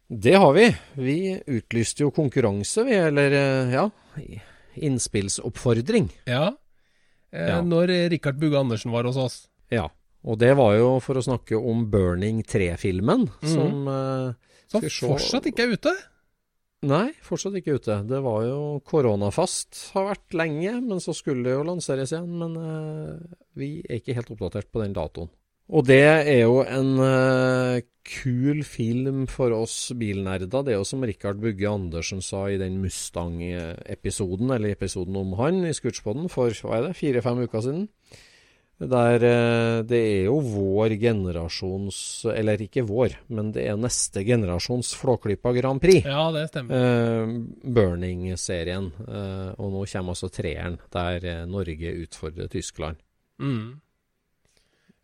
Det har vi. Vi utlyste jo konkurranse, vi, eller eh, ja, innspillsoppfordring. Ja, eh, ja. når Rikard Bugge Andersen var hos oss. Ja, og det var jo for å snakke om Burning 3-filmen, mm. som eh, Som fortsatt ikke er ute? Nei, fortsatt ikke ute. Det var jo koronafast, har vært lenge, men så skulle det jo lanseres igjen. Men uh, vi er ikke helt oppdatert på den datoen. Og det er jo en uh, kul film for oss bilnerder. Det er jo som Rikard Bugge Andersen sa i den Mustang-episoden, eller episoden om han i Scootspoden for hva er det, fire-fem uker siden. Der eh, det er jo vår generasjons Eller ikke vår, men det er neste generasjons Flåklypa Grand Prix. Ja, det stemmer. Eh, Burning-serien. Eh, og nå kommer altså treeren, der eh, Norge utfordrer Tyskland. Mm.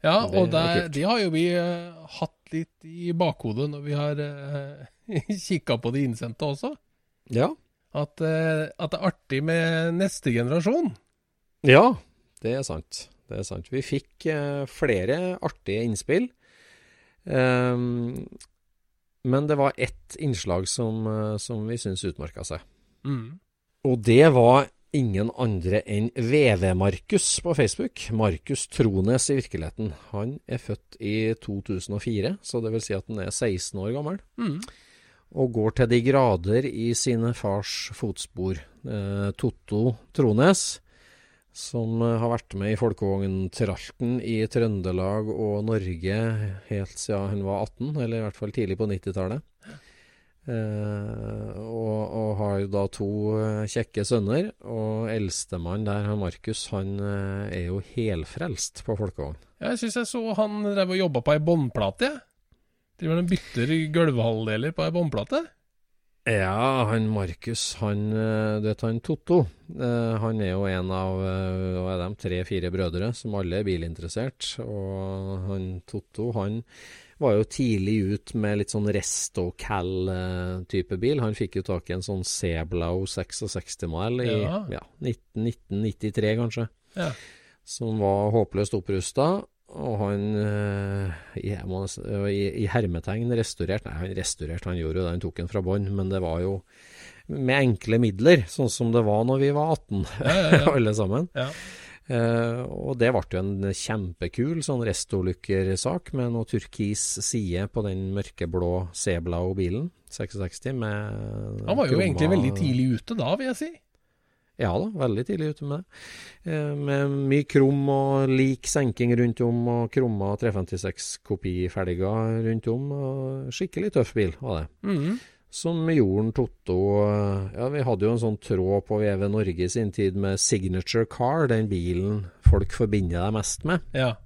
Ja, Det og er der, de har jo vi uh, hatt litt i bakhodet når vi har *laughs* uh, kikka på de innsendte også. Ja. At, uh, at det er artig med neste generasjon. Ja, det er sant. Det er sant. Vi fikk eh, flere artige innspill. Ehm, men det var ett innslag som, eh, som vi syns utmerka seg. Mm. Og det var ingen andre enn VV-Markus på Facebook. Markus Trones i virkeligheten. Han er født i 2004, så det vil si at han er 16 år gammel. Mm. Og går til de grader i sine fars fotspor. Eh, Totto Trones, som eh, har vært med i folkevogntralten i Trøndelag og Norge helt siden han var 18, eller i hvert fall tidlig på 90-tallet. Eh, og, og har jo da to eh, kjekke sønner. Og eldstemann der, Markus, han eh, er jo helfrelst på folkevogn. Jeg syns jeg så han drev og jobba på ei båndplate, jeg. Driver og bytter gulvhalvdeler på ei båndplate? Ja, han Markus, han eh, Du vet han Totto. eh, Han er jo en av eh, hva er de, tre-fire brødre som alle er bilinteressert. Og han Totto, han var jo tidlig ut med litt sånn Resto Cal-type bil. Han fikk jo tak i en sånn Seblau 66-mal i Ja. ja, 19, 1993, kanskje. Ja. Som var håpløst opprusta. Og han eh, i, i hermetegn restaurerte Nei, han restaurerte, han gjorde jo det, han tok den fra bånn, men det var jo med enkle midler, sånn som det var når vi var 18, Ja, ja, ja. *laughs* alle sammen. Eh, og det ble jo en kjempekul sånn restolykkersak med noe turkis side på den mørkeblå Seblau-bilen, 66, med Han var jo egentlig veldig tidlig ute da, vil jeg si. Ja da, veldig tidlig ute med det. Eh, med mye krum og lik senking rundt om, og krumma 356-kopifelger rundt om. Og skikkelig tøff bil var det. Mhm. Som Jorden en Totto eh, Ja, vi hadde jo en sånn tråd på VV Norge i sin tid med Signature Car, den bilen folk forbinder deg mest med. Ja.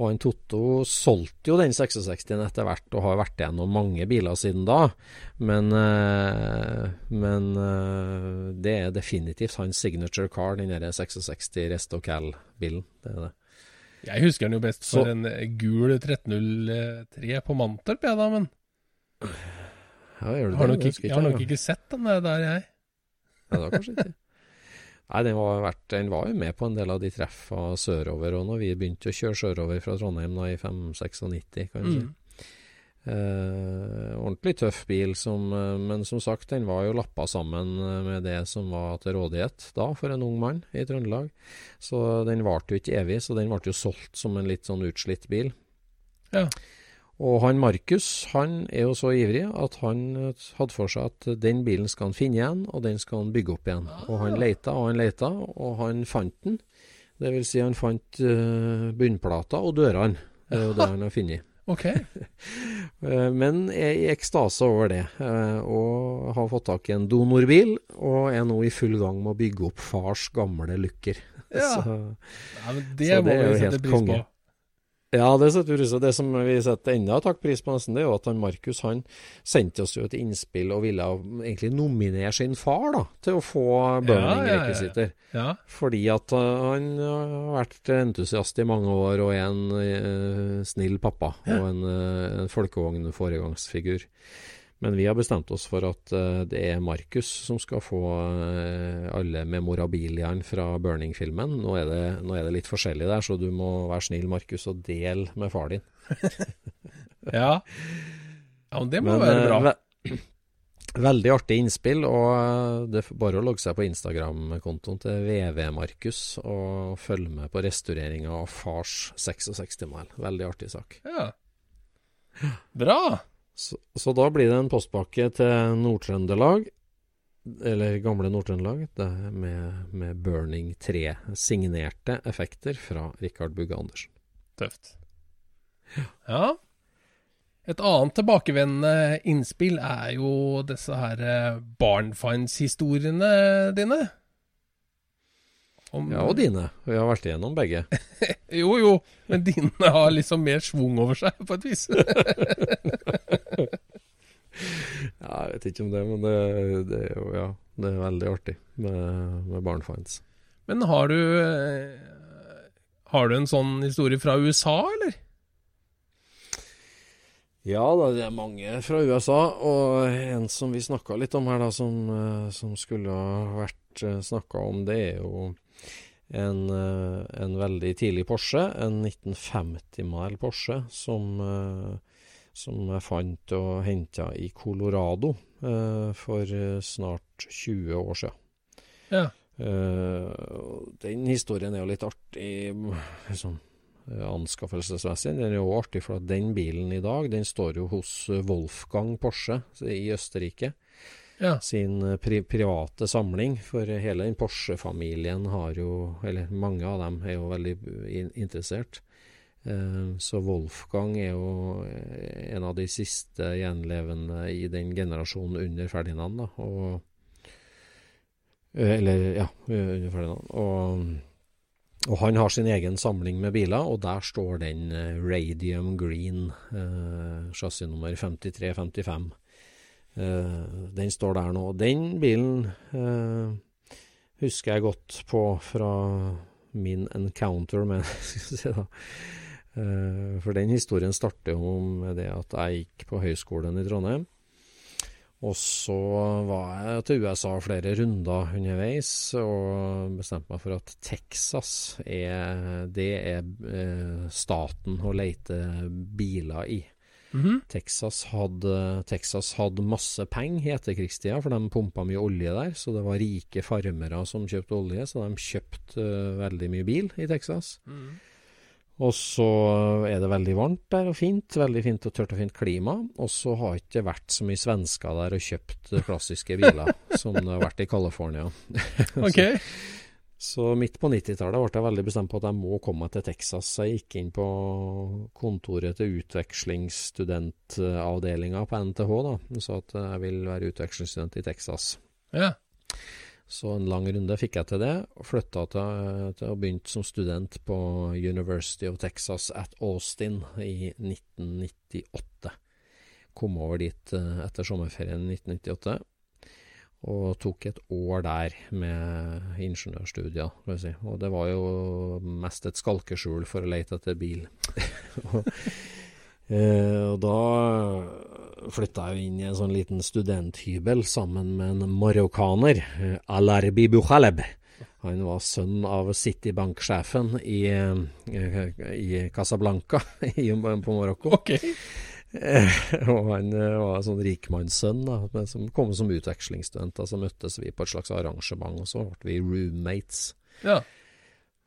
Og han Totto solgte jo den 66-en etter hvert, og har vært gjennom mange biler siden da. Men, eh, men eh, det er definitivt hans signature car, den der 66 Resto Cal-bilen. Det er det. Jeg husker den jo best for Så- en eh, gul 1303 på Mantorp, jeg da, men Ja, gjør du jeg har nok jeg, ikke, jeg har nok ikke sett den der, jeg. Ja, det har kanskje ikke. Nei, den var, vært, den var jo med på en del av de treffa sørover òg, når vi begynte å kjøre sørover fra Trondheim da i 596, kan du si. Mm. Eh, ordentlig tøff bil, som, eh, men som sagt, den var jo lappa sammen eh, med det som var til rådighet da for en ung mann i Trøndelag. Så den varte jo ikke evig, så den ble jo solgt som en litt sånn utslitt bil. Ja. Og han Markus han er jo så ivrig at han eh, hadde for seg at den bilen skal han finne igjen, og den skal han bygge opp igjen. Og han leita og han leita, og han fant den. Det vil si han fant uh, bunnplata og dørene. Det er jo det han har funnet. *laughs* Ok. *laughs* Eh, Men er i ekstase over det, og har fått tak i en donorbil, og er nå i full gang med å bygge opp fars gamle lykker. *laughs* Ja. Så, Ja, men det Så må det er vi jo sette helt pris konge. på. Ja, det setter vi pris på. Det som vi setter enda takk pris på, nesten, det er jo at han Markus han sendte oss jo et innspill og ville egentlig nominere sin far da, til å få Ja, ja, ja. Ja. Fordi at uh, han har vært entusiast i mange år og er en uh, snill pappa og en, uh, en folkevognforegangsfigur. Men vi har bestemt oss for at uh, det er Markus som skal få uh, alle memorabiliaen fra Burning-filmen. Nå, nå er det litt forskjellig der, så du må være snill, Markus, og del med far din. *laughs* ja. Ja, det må Men, være uh, bra. ve *clears throat* veldig artig innspill, og det er bare å logge seg på Instagram-kontoen til VV-Markus og følge med på restaureringa av fars 66-mile. Veldig artig sak. Ja. Bra. Så, så da blir det en postpakke til Nord-Trøndelag, eller gamle Nord-Trøndelag, med, med Burning 3 signerte effekter fra Rikard Bugge Andersen. Tøft. Ja. Et annet tilbakevendende innspill er jo disse her eh, barnfinds-historiene dine. Om- Ja, og dine. Vi har vært igjennom begge. *laughs* Jo, jo, men dine har liksom mer schwung over seg, på et vis. *laughs* Ja, jeg vet ikke om det, men det, det er jo ja, det er veldig artig med, med barnfinds. Men har du Har du en sånn historie fra USA, eller? Ja da, det er mange fra USA, og en som vi snakka litt om her, da, som, eh, som skulle ha vært eh, snakka om, det er jo en, eh, en, veldig tidlig Porsche. En 1950-mile Porsche som, som jeg fant og henta i Colorado for snart 20 år siden. Ja. Den historien er jo litt artig. liksom Eh, anskaffelsesmessig. Den er jo artig, for at den bilen i dag den står jo hos eh, Wolfgang Porsche i Østerrike. Ja. Sin eh, pri private samling. For hele den Porsche-familien har jo Eller mange av dem er jo veldig interessert. Så Wolfgang er jo en av de siste gjenlevende i den generasjonen under Ferdinand. Da, og, eller, ja, under Ferdinand. Og og han har sin egen samling med biler, og der står den Radium Green, uh, chassisnummer 5355. Uh, den står der nå. Den bilen uh, husker jeg godt på fra min encounter med *laughs* si da. For den historien starter jo med det at jeg gikk på høyskolen i Trondheim. Og så var jeg til USA flere runder underveis og bestemte meg for at Texas er, det er eh, staten å lete biler i. Mm -hmm. Texas, hadde, Texas hadde masse penger i etterkrigstida, for de pumpa mye olje der. Så det var rike farmere som kjøpte olje, så de kjøpte uh, veldig mye bil i Texas. Mm. Og så er det veldig varmt der og fint. Veldig fint og tørt og fint klima. Og så har ikke det vært så mye svensker der og kjøpt klassiske biler *laughs* som det har vært i California. *laughs* okay. så, så midt på 90-tallet ble jeg veldig bestemt på at jeg må komme meg til Texas. Så jeg gikk inn på kontoret til utvekslingsstudentavdelinga på NTH da, og sa at jeg vil være utvekslingsstudent i Texas. Ja. Så en lang runde fikk jeg til det, og flytta til, til og begynte som student på University of Texas at Austin i 1998. Kom over dit eh, etter sommerferien i 1998, og tok et år der med ingeniørstudier. Si. Og det var jo mest et skalkeskjul for å lete etter bil. *laughs* Eh, og da flytta jeg inn i en sånn liten studenthybel sammen med en marokkaner, eh, Alarbi Bukhaleb. Han var sønn av Citibank-sjefen i, eh, i, Casablanca *laughs* i, på Marokko. Okay. *laughs* og han var en sånn rikmannssønn da, som kom som utvekslingsstudent. Så møttes vi på et slags arrangement, og så ble vi roommates. Ja.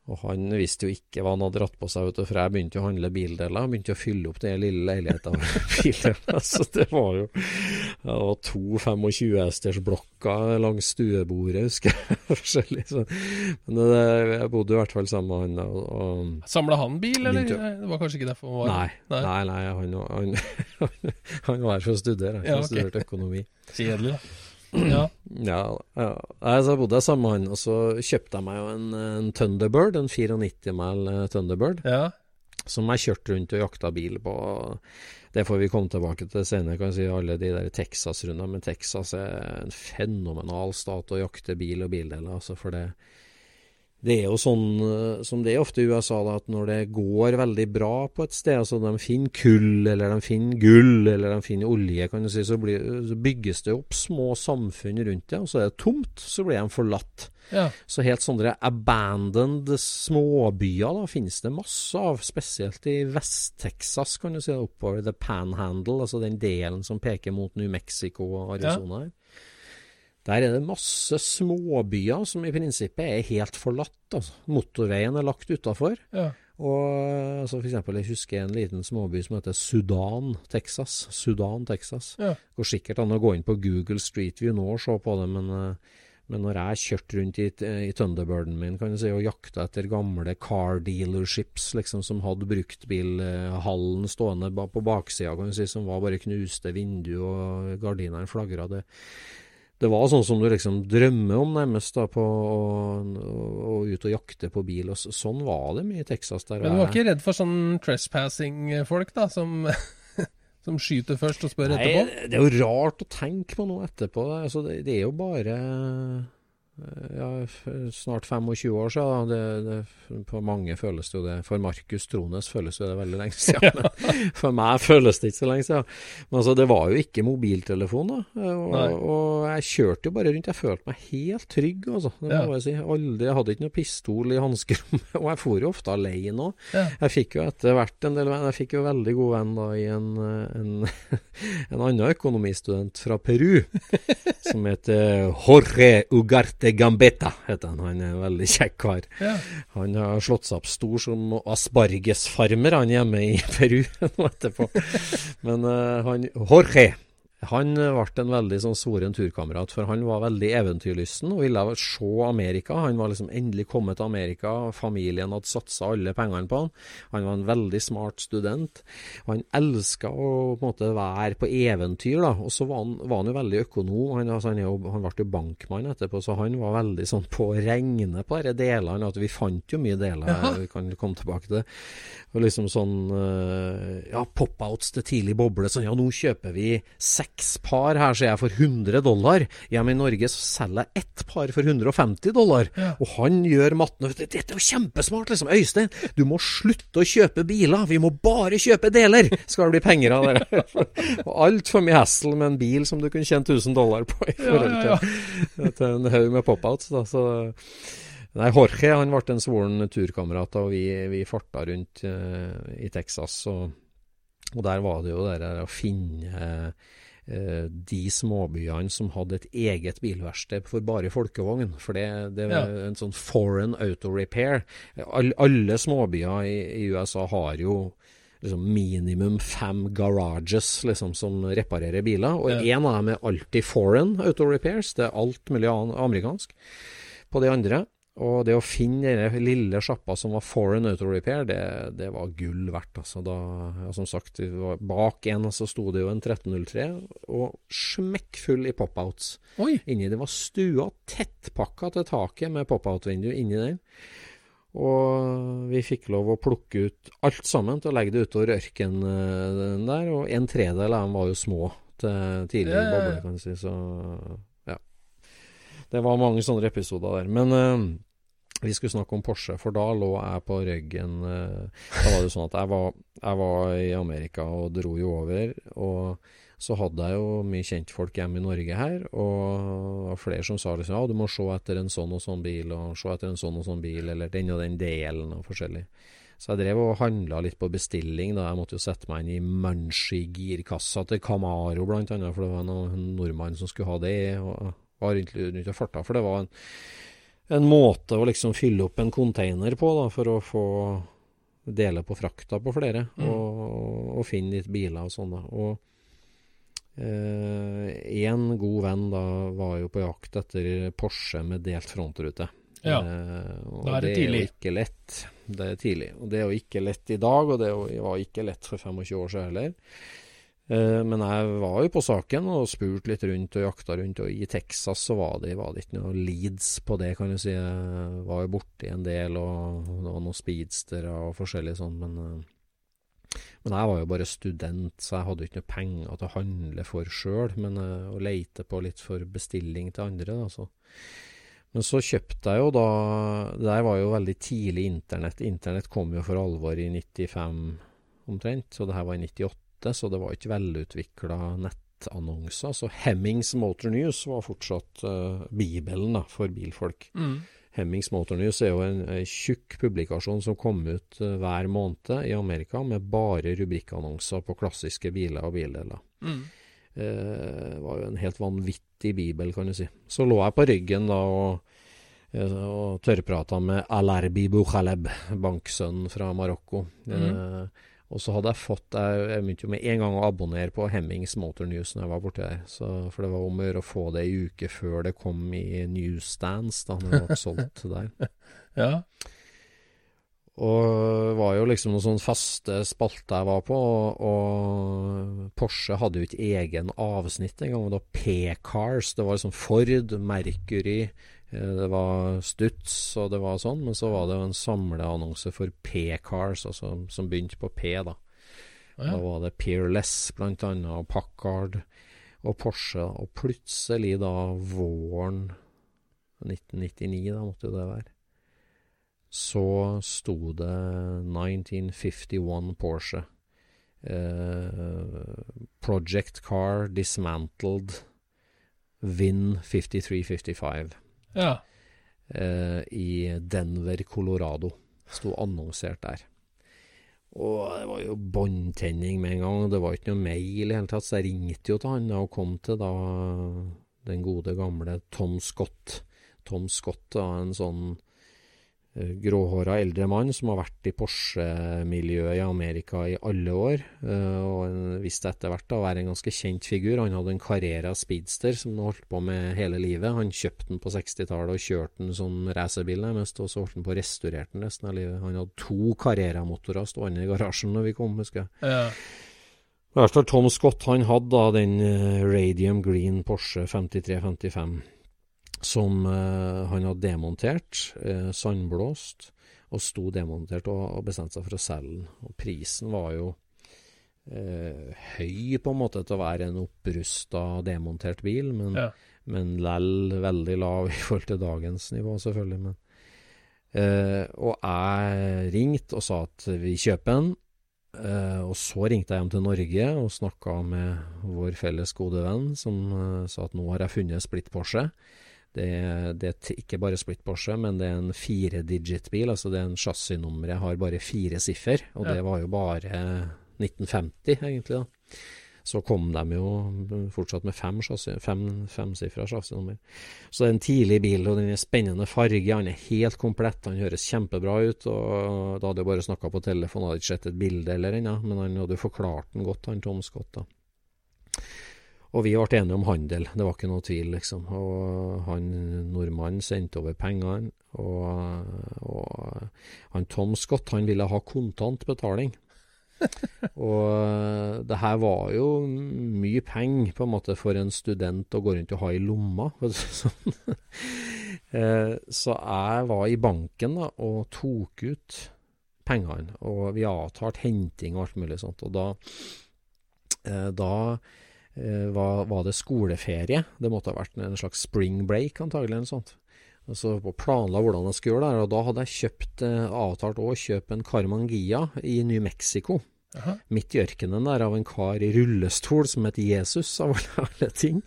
Og han visste jo ikke hva han hadde dratt på seg, vet du, for jeg begynte jo å handle bildeler. Begynte å fylle opp den lille leiligheta med *laughs* bildeler. Så det var jo det var to 25-hestersblokker langs stuebordet, husker jeg. *laughs* Forskjellig. Så, men det, jeg bodde i hvert fall sammen med han. Og, Samla han bil, eller? Det var kanskje ikke derfor han var Nei, nei, nei, nei han, han, *laughs* han, var her for å studere. Han ja, okay. studerte økonomi. Kjedelig, da. Ja. ja, ja. Altså, jeg bodde sammen med han, og så kjøpte jeg meg jo en, en Thunderbird, en 94 mile eh, Thunderbird, ja. som jeg kjørte rundt og jakta bil på. Det får vi komme tilbake til senere, kan jeg si, alle de der Texas-rundene. Men Texas er en fenomenal stat å jakte bil og bildeler, altså, for det det er jo sånn eh, som det er ofte i USA, da, at når det går veldig bra på et sted, altså de finner kull, eller de finner gull, eller de finner olje, kan du si, så, blir, så bygges det opp små samfunn rundt det, og så er det tomt, så blir de forlatt. Ja. Så helt sånne abandoned småbyer da, finnes det masse av, spesielt i Vest-Texas, kan du si, oppover The Panhandle, altså den delen som peker mot New Mexico og Arizona. Ja. Der er det masse småbyer som i prinsippet er helt forlatt. Altså. Motorveien er lagt utafor. Ja. Og altså for eksempel, Jeg husker en liten småby som heter Sudan, Texas. Sudan, Texas. Ja. Går sikkert an å gå inn på Google Street View nå og se på det, men, eh, men når jeg kjørte rundt i, i Thunderbirden min kan du si, og jakta etter gamle car dealerships liksom, som hadde bruktbilhallen stående på baksida, si, som var bare knuste vinduer og gardinene flagra det det var sånn som du liksom drømmer om, nærmest, da, på å, å, ut og jakte på bil. og Sånn var det mye i Texas. der. Men du var ikke redd for sånn trespassing-folk, da, som, *laughs* som, skyter først og spør Nei, etterpå? Det er jo rart å tenke på noe etterpå. Altså, det, det, er jo bare ja, snart 25 år siden. Det, det, for mange føles det jo det. For Markus Trones føles det veldig lenge siden. *laughs* Men for meg føles det ikke så lenge siden. Men altså, det var jo ikke mobiltelefon da. Og, og jeg kjørte jo bare rundt. Jeg følte meg helt trygg, altså. Det må ja. jeg si. Aldri, jeg hadde ikke noe pistol i hanskerommet. *laughs* Og jeg for jo ofte alene òg. Ja. Jeg fikk jo etter hvert en del venner. Jeg fikk jo veldig god venn da i en, en, *laughs* en annen økonomistudent fra Peru, som heter Jorge Ugarte de Gambetta heter han. Han er en veldig kjekk kar. Ja. Han har slått seg opp stor som aspargesfarmer, han hjemme i Peru *laughs* nå etterpå. *laughs* Men uh, han Jorge han ble en veldig sånn soren turkamerat, for han var veldig eventyrlysten og ville se Amerika. Han var liksom endelig kommet til Amerika, familien hadde satsa alle pengene på han. Han var en veldig smart student, han elska å på en måte være på eventyr. da, Og så var han, var han jo veldig økonom. Han, altså, han, jo, han, ble jo bankmann etterpå, så han var veldig sånn på å regne på disse delene. at Vi fant jo mye deler, ja. vi kan komme tilbake til det. Og liksom sånn eh, Ja, pop-outs til tidlig boble. Sånn ja, nå kjøper vi seks seks par her, ser jeg, for 100 dollar. Hjemme i Norge så selger jeg ett par for 150 dollar. Ja. Og han gjør matten og Dette er jo kjempesmart, liksom. Øystein, du må slutte å kjøpe biler. Vi må bare kjøpe deler, skal det bli penger av det. *laughs* altfor mye hassle med en bil som du kunne tjent 1000 dollar på i forhold til, ja, *laughs* til en haug med pop-outs. da, så... Nei, Jorge han ble en svoren turkamerat, og vi, vi farta rundt uh, i Texas. Og, og, der var det jo det der å finne uh, de småbyene som hadde et eget bilverksted for bare folkevogn. For det, det var ja. en sånn foreign auto repair. All, alle småbyer i, i, USA har jo liksom minimum fem garages liksom, som reparerer biler. Og ja. en av dem er alltid foreign auto repairs. Det er alt mulig amerikansk. På de andre og det å finne den lille sjappa som var foreign auto repair, det, det var gull verdt. Altså. Da, ja, som sagt, bak en så sto det jo en 1303, og smekkfull i pop-outs. Inni det var stua tettpakka til taket med pop-out-vindu inni den. Og vi fikk lov å plukke ut alt sammen til å legge det utover ørkenen der, og en tredel av dem var jo små til tidlig yeah. boble, kan du si. Så ja. Det var mange sånne episoder der. Men uh, vi skulle snakke om Porsche, for da lå jeg på ryggen eh, Da var det sånn at jeg var, jeg var, i Amerika og dro jo over. Og så hadde jeg jo mye kjentfolk hjemme i Norge her, og det var flere som sa liksom ja, du må se etter en sånn og sånn bil, og se etter en sånn og sånn bil, eller den og den delen, og forskjellig. Så jeg drev og handla litt på bestilling, da. Jeg måtte jo sette meg inn i Munchie-girkassa til Camaro, blant annet, for det var en nordmann som skulle ha det, og var rundt, rundt og farta, for det var en en måte å liksom fylle opp en container på, da, for å få dele på frakta på flere, mm. og, og, finne litt biler og sånn. da, og Én eh, god venn da var jo på jakt etter Porsche med delt frontrute. Ja, eh, da er det, det tidlig. Er jo ikke lett. Det er tidlig. Og det er jo ikke lett i dag, og det var ikke lett for 25 år siden heller. Eh, men jeg var jo på saken og spurte litt rundt og jakta rundt. Og i Texas så var det, var det ikke noe leads på det, kan du si. Jeg var jo borti en del, og det var noen speedstere og forskjellig sånn. Men, eh, men jeg var jo bare student, så jeg hadde ikke noe penger til å handle for sjøl. Men eh, å leite på litt for bestilling til andre, da, så. Men så kjøpte jeg jo da Det der var jo veldig tidlig internett. Internett kom jo for alvor i 95 omtrent, så det her var i 98 så det var ikke velutvikla nettannonser. Så Hemmings Motor News var fortsatt uh, bibelen da, for bilfolk. Mm. Hemmings Motor News er jo en, en tjukk publikasjon som kom ut uh, hver måned i Amerika, med bare rubrikkannonser på klassiske biler og bildeler. Mm. Uh, var jo en helt vanvittig bibel, kan du si. Så lå jeg på ryggen da og og tørrprata med Alerbi Bukhaleb, banksønnen fra Marokko. Mm. Og så hadde jeg fått Jeg, jeg begynte jo med en gang å abonnere på Hemmings Motor News når jeg var borti der. Så, for det var om å gjøre å få det ei uke før det kom i newsstands, da når det ble solgt *laughs* der. ja. Og det var jo liksom noen sånne faste spalter jeg var på, og, og Porsche hadde jo ikke egen avsnitt engang. Det var P-Cars, det var liksom Ford, Mercury, det var Stutz og det var sånn, men så var det jo en samleannonse for P-Cars, altså, som begynte på P, da. ja. Da var det Peerless blant annet, og Packard og Porsche, og plutselig da våren 1999, da måtte jo det være. Så sto det 1951 Porsche. Eh, Project Car Dismantled Vin 5355. Ja. Eh, I Denver, Colorado. Sto annonsert der. Og det var jo båndtenning med en gang. Det var ikke noe mail i hele tatt, så jeg ringte jo til han og kom til da den gode gamle Tom Scott. Tom Scott var en sånn uh, gråhåra eldre mann som har vært i Porsche-miljøet i Amerika i alle år, uh, og visste etter hvert å være en ganske kjent figur. Han hadde en Carrera Speedster som han holdt på med hele livet. Han kjøpte den på 60-tallet og kjørte den som racerbil nærmest, og så holdt han på å restaurere den resten av livet. Han hadde to Carrera-motorer stående i garasjen når vi kom, husker jeg. ja. I hvert fall Tom Scott han hadde da den uh, Radium Green Porsche 5355 som uh, han hadde demontert, uh, sandblåst, og sto demontert og, bestemte seg for å selge den. Og prisen var jo høy på en måte til å være en opprusta, demontert bil, men, Ja. men lell veldig lav *laughs* i forhold til dagens nivå, selvfølgelig. Men, og jeg ringte og sa at vi kjøper den. Uh, og så ringte jeg hjem til Norge og snakka med vår felles gode venn, som uh, sa at nå har jeg funnet splitt Porsche. Det, det er ikke bare split Porsche, men det er en firedigit-bil. Altså det er en chassisnummeret har bare fire siffer, og Ja. det var jo bare 1950, egentlig. da. Så kom de jo fortsatt med fem, chassis- fem femsifra chassisnummer. Så det er en tidlig bil, og den er spennende farge. Han er helt komplett, han høres kjempebra ut. og Da hadde jeg bare snakka på telefon, hadde ikke sett et bilde eller ennå, men han hadde jo forklart den godt, han Tom Scott. da. Og vi ble enige om handel, det var ikke noe tvil, liksom. Og han nordmannen sendte over pengene, og, og han Tom Scott han ville ha kontant betaling. *laughs* og det her var jo mye penger på en måte for en student å gå rundt og ha i lomma. sånn. *laughs* Eh, Så jeg var i banken da, og tok ut pengene, og vi avtalte henting og alt mulig sånt. Og da, eh, da eh, var, var det skoleferie. Det måtte ha vært en slags spring break, antagelig. eller noe sånt. Og så planla hvordan jeg skulle gjøre det, og da hadde jeg kjøpt, eh, avtalt å kjøpe en Carmangia i New Mexico. Aha. Midt i ørkenen der, av en kar i rullestol som het Jesus, av alle, *laughs* ting.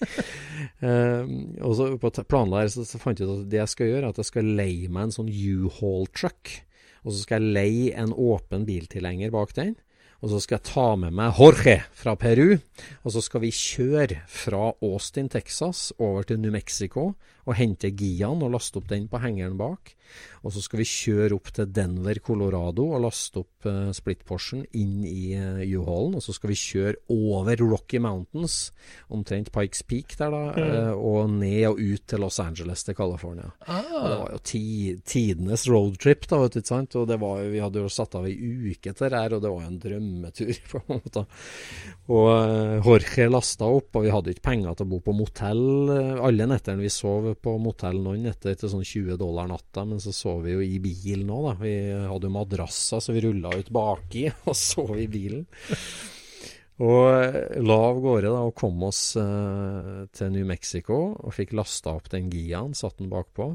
Eh, og så på planla her så, så fant jeg ut at det jeg skal gjøre, er at jeg skal leie meg en sånn U-Haul-truck. Og så skal jeg leie en åpen biltilhenger bak den. Og så skal jeg ta med meg Jorge fra Peru. Og så skal vi kjøre fra Austin, Texas over til New Mexico og hente Gian og laste opp den på hengeren bak. Og så skal vi kjøre opp til Denver, Colorado og laste opp uh, Split-Porschen inn i uh, U-Hallen. Og så skal vi kjøre over Rocky Mountains, omtrent Pikes Peak der, da, eh, og ned og ut til Los Angeles til California. Ah. det var jo ti, tidenes roadtrip, da, vet du, ikke sant. Og det var jo, vi hadde jo satt av ei uke til det her, og det var jo en drømmetur, *laughs* på en måte. Og uh, Jorge lasta opp, og vi hadde ikke penger til å bo på motell eh, alle nettene. Vi sov på motell noen netter til sånn 20 dollar natta, men så sov vi jo i bil nå, da. Vi hadde jo madrasser, så vi rulla ut baki *laughs* og sov i bilen. Og eh, la av gårde da, og kom oss eh, til New Mexico og fikk lasta opp den Giaen, satt den bakpå.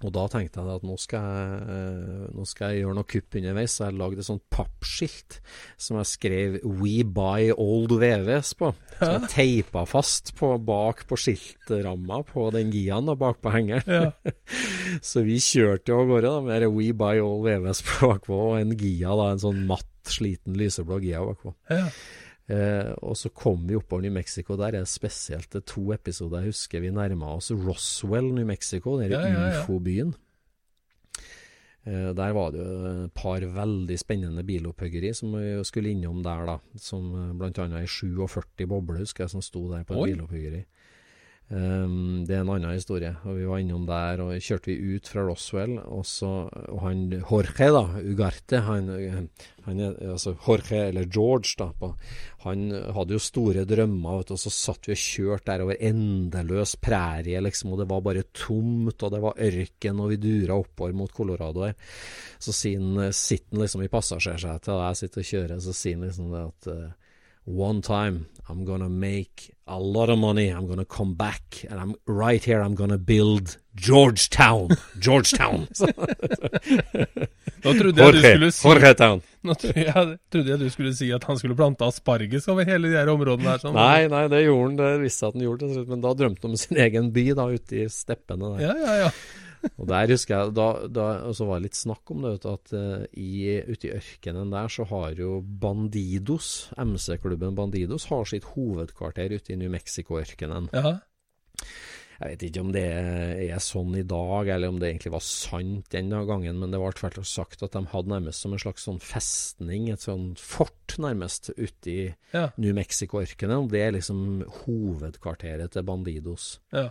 Og da tenkte jeg at nå skal jeg, eh, nå skal jeg gjøre noe kupp underveis, så jeg lagde et sånt pappskilt som jeg skrev 'We buy old VVS' på. Så jeg teipa fast på, bak på skiltramma på den Giaen og bak på hengeren. ja. *laughs* Så vi kjørte jo av gårde da, med 'We buy old VVS' bakpå, og en Gia, da, en sånn matt, sliten lyseblå Gia bakpå. ja. Eh, og så kom vi oppover New Mexico. Der er det spesielt er to episoder jeg husker vi nærma oss Roswell, New Mexico, den Ja, ja, ja. ufo-byen. Eh, der var det jo et par veldig spennende bilopphuggeri som vi skulle innom der, da. Som bl.a. ei 47 boble, husker jeg, som sto der på et bilopphuggeri. Um, det er en annen historie. Og Vi var innom der, og kjørte vi ut fra Roswell. Og, så, og han Jorge, da, Ugarte, han, han altså Jorge, eller George, da, på, han hadde jo store drømmer. Vet du, og så satt vi og kjørte der over endeløs prærie, liksom, og det var bare tomt, og det var ørken, og vi dura oppover mot Colorado der. Så sitter han liksom i passasjersetet, og jeg sitter og kjører, så sier han liksom det at eh, One time I'm gonna make a lot of money. I'm gonna come back, and I'm right here. I'm gonna build Georgetown. *laughs* Georgetown. *laughs* Nå trodde jeg du skulle si Jorgetown. Nå trodde jeg, trodde jeg du skulle si at han skulle plante asparges over hele de her områdene her. Sånn. Nei, nei, det gjorde han. Det visste jeg at han gjorde. Men da drømte han om sin egen by da, ute i steppene der. Ja, ja, ja. Og der husker jeg, da, da så var det litt snakk om det, vet at uh, i, ute i ørkenen der så har jo Bandidos, MC-klubben Bandidos, har sitt hovedkvarter ute i New Mexico-ørkenen. ja. Jeg vet ikke om det er sånn i dag, eller om det egentlig var sant den gangen, men det var tvert og sagt at de hadde nærmest som en slags sånn festning, et sånn fort nærmest, ute i Ja. New Mexico-ørkenen. Det er liksom hovedkvarteret til Bandidos. ja.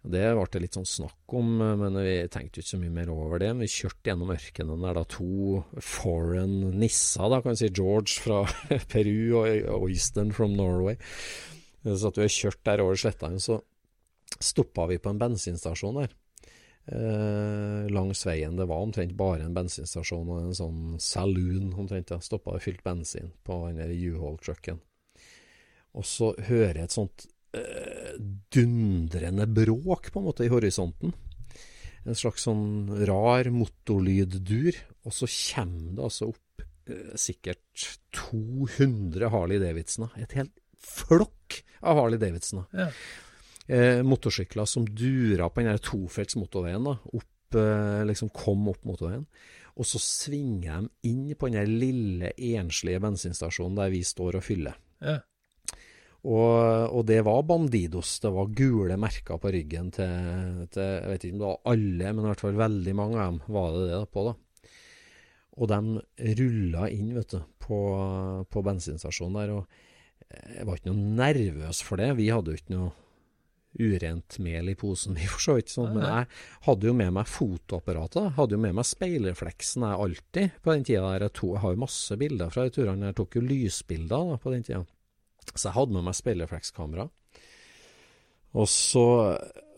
Det ble det litt sånn snakk om, men vi tenkte ikke så mye mer over det. Vi kjørte gjennom ørkenen der da to foreign nisser, da kan vi si George fra *laughs* Peru og Oyston from Norway. Så at vi har kjørt der over slettene, så stoppa vi på en bensinstasjon der. Eh, langs veien. Det var omtrent bare en bensinstasjon og en sånn saloon omtrent. Ja. Stoppa og fylte bensin på den der U-Haul-trucken. Og så hører jeg et sånt eh, dundrende bråk på en måte i horisonten. En slags sånn rar motorlyddur. Og så kommer det altså opp eh, sikkert 200 Harley Davidsoner. Et helt flokk av Harley Davidsoner. Ja. Eh, motorsykler som dura på den der tofelts motorveien. da, opp, eh, liksom kom opp motorveien. Og så svinger de inn på den der lille enslige bensinstasjonen der vi står og fyller. ja. Og, og det var Bandidos. Det var gule merker på ryggen til, til Jeg vet ikke om det var alle, men i hvert fall veldig mange av dem var det det på. da. Og de rulla inn vet du, på, på bensinstasjonen der. og Jeg var ikke noe nervøs for det. Vi hadde jo ikke noe urent mel i posen, *laughs* vi for så vidt. Sånn. Men jeg hadde jo med meg fotoapparatet. Hadde jo med meg speilrefleksen jeg alltid på den tida. der Jeg, to, jeg har jo masse bilder fra de turene. Jeg tok jo lysbilder da, på den tida. Så jeg hadde med meg speilreflekskamera. Og så,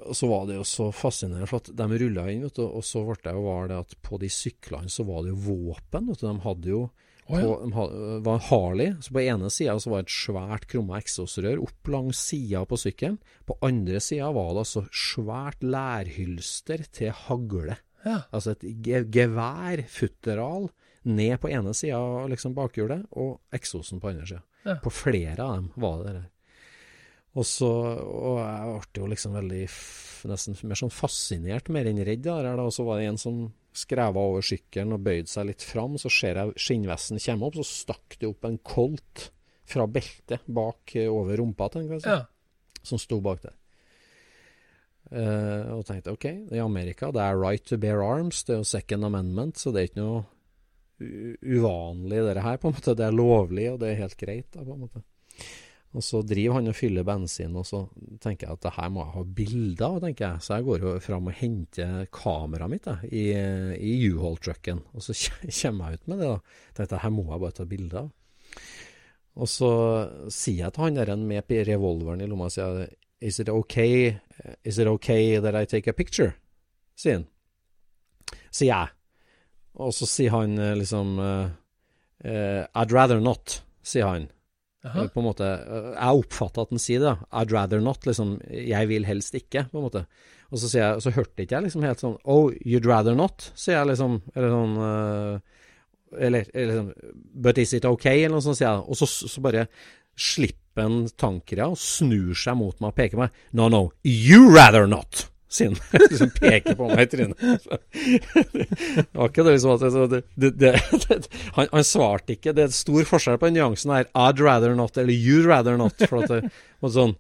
og så var det jo så fascinerende, for at de rulla inn, vet du, og så ble det jo var det at på de syklene så var det jo våpen. vet du, De hadde jo Oh, ja. på, de var en Harley, så på ene sida var det et svært krumma eksosrør opp langs sida på sykkelen. På andre sida var det altså svært lærhylster til hagle. Ja. Altså et ge gevær, futteral, ned på ene sida liksom bakhjulet, og eksosen på andre sida. Ja. På flere av dem var det det. Og så, og jeg ble jo liksom veldig nesten mer sånn fascinert, mer enn redd. Der. Og så var det en som skreva over sykkelen og bøyde seg litt fram. Så ser jeg skinnvesten komme opp, så stakk det opp en Colt fra beltet bak eh, over rumpa til en ja. som sto bak der. Uh, og tenkte ok, i Amerika det er right to bear arms, det er jo second amendment, så det er ikke noe uvanlig det her, på en måte. Det er lovlig, og det er helt greit, da, på en måte. Og så driver han og fyller bensin, og så tenker jeg at det her må jeg ha bilder av, tenker jeg. Så jeg går jo fram og henter kameraet mitt da, i, i U-Haul-trucken, og så *laughs* kommer jeg ut med det. da. Tenkte her må jeg bare ta bilder av. Og så sier jeg til han der med revolveren i lomma, sier jeg, Is it okay Is it okay that I take a picture? sier han. Sier jeg. Og så sier han eh, liksom eh, eh, I'd rather not, sier han. På en måte Jeg oppfatter at han sier det. da. I'd rather not. liksom Jeg vil helst ikke, på en måte. Og så sier jeg, så hørte ikke jeg liksom helt sånn Oh, you'd rather not, sier jeg liksom. Eller sånn Eller, eller sånn But is it okay? Eller noe sånt, sier jeg. Og så, så bare slipper han tankere og snur seg mot meg og peker meg. No, no, you rather not! Han. liksom *laughs* peker på meg i trynet. det *laughs* var ikke det liksom at det, det, det, *laughs* det, han, han svarte ikke. Det er stor forskjell på den nyansen her. I'd rather not, eller you'd rather not. For at det, sånn,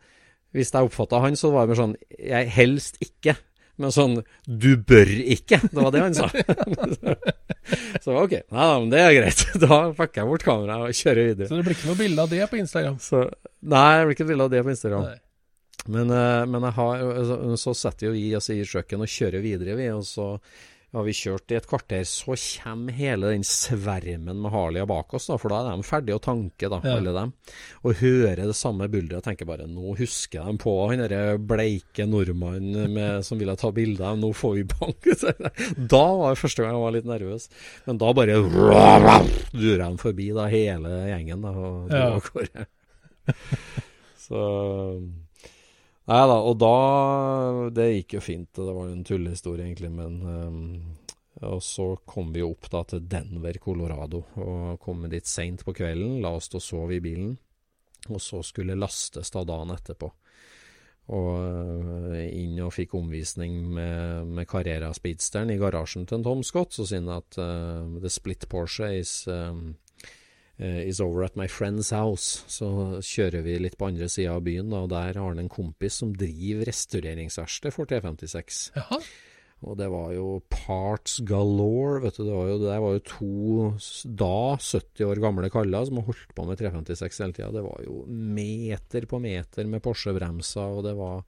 hvis jeg oppfatta han, så var det mer sånn Jeg helst ikke. Men sånn Du bør ikke. Det var det han sa. så ok, nei da, men det er greit. Da pakker jeg bort kameraet og kjører videre. Så det blir ikke noe bilde av det på Instagram? Så, nei, det blir ikke noe bilde av det på Instagram. Nei. Men, eh, men jeg har, så, så setter jo vi oss i kjøkkenet og kjører videre, vi. Og så har vi kjørt i et kvarter, så kommer hele den svermen med harlia bak oss, da, for da er de ferdige å tanke, da, ja. alle dem. Og hører det samme bulderet og tenker bare nå husker de på han derre bleike nordmannen *laughs* som ville ta bilde av nå får vi bank. *laughs* da var det første gang jeg var litt nervøs. Men da bare *laughs* durer de forbi da, hele gjengen da, og dro av gårde. så Nei da, og da Det gikk jo fint. Det var jo en tullehistorie, egentlig, men um, Og så kom vi opp da til Denver, Colorado, og kom dit seint på kvelden. La oss stå og sove i bilen. Og så skulle lastes da dagen etterpå. Og uh, inn og fikk omvisning med, med Carrera Speedsteren i garasjen til en Tom Scott. Så siden at uh, the split Porsche is um, is over at my friend's house. Så kjører vi litt på andre sida av byen, da, og der har han en kompis som driver restaureringsverksted for T56. Jaha. Og det var jo parts galore, vet du. Det var jo, det var jo to da 70 år gamle kaller som har holdt på med 356 hele tida. Det var jo meter på meter med Porsche-bremser, og det var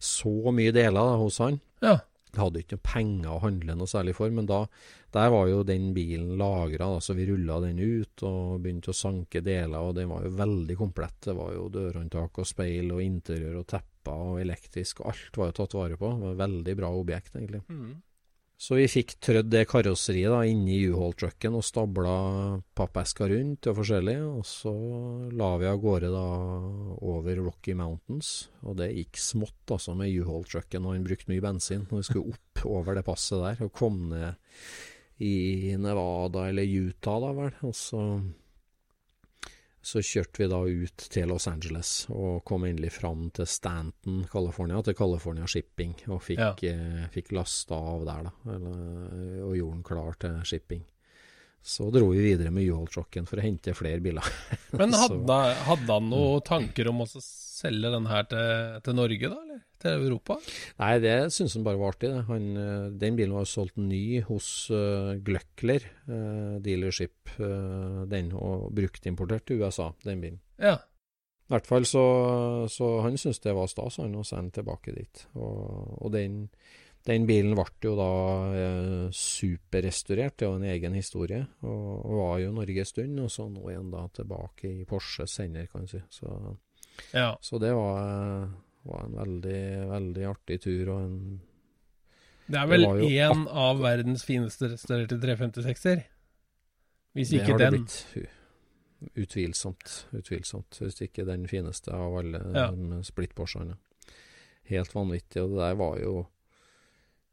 så mye deler da, hos han. Ja. Hadde ikke noe penger å handle noe særlig for, men da, der var jo den bilen lagra, så vi rulla den ut og begynte å sanke deler, og den var jo veldig komplett. Det var jo dørhåndtak og speil og interiør og tepper og elektrisk, alt var jo tatt vare på. Det var et veldig bra objekt, egentlig. Mm. Så vi fikk trødd det karosseriet da inni U-Haul-trucken og stabla pappesker rundt og forskjellig. Og så la vi av gårde da over Rocky Mountains. Og det gikk smått altså med U-Haul-trucken, og han brukte mye bensin når vi skulle opp over det passet der. Og kom ned i Nevada eller Utah, da vel. Og så så kjørte vi da ut til Los Angeles og kom endelig fram til Stanton, California, til California Shipping, og fikk, ja. eh, fikk lasta av der, da. Eller, og gjorde den klar til shipping. Så dro vi videre med U-Haul-trucken for å hente flere biler. *laughs* Men hadde, hadde, han noen tanker om å selge den her til, til Norge, da? eller? Til Europa? Nei, det syns han bare var artig. Han, eh, den bilen var solgt ny hos uh, Gløckler uh, dealership, uh, den, og bruktimportert til USA, den bilen. Ja. I hvert fall så, så han syntes det var stas, han, å sende tilbake dit. Og, og den, den, bilen ble jo da eh, superrestaurert, det var en egen historie. Og, og var jo Norge en stund, og så nå igjen da tilbake i Porsche senere, kan du si. Så, ja. så det var var en veldig, veldig artig tur. og en Det er vel én av verdens fineste restaurerte 356-er? Hvis ikke den. Det har det blitt. Utvilsomt. Utvilsomt. Hvis ikke den fineste av alle ja. splitt-Porschene. Helt vanvittig. Og det der var jo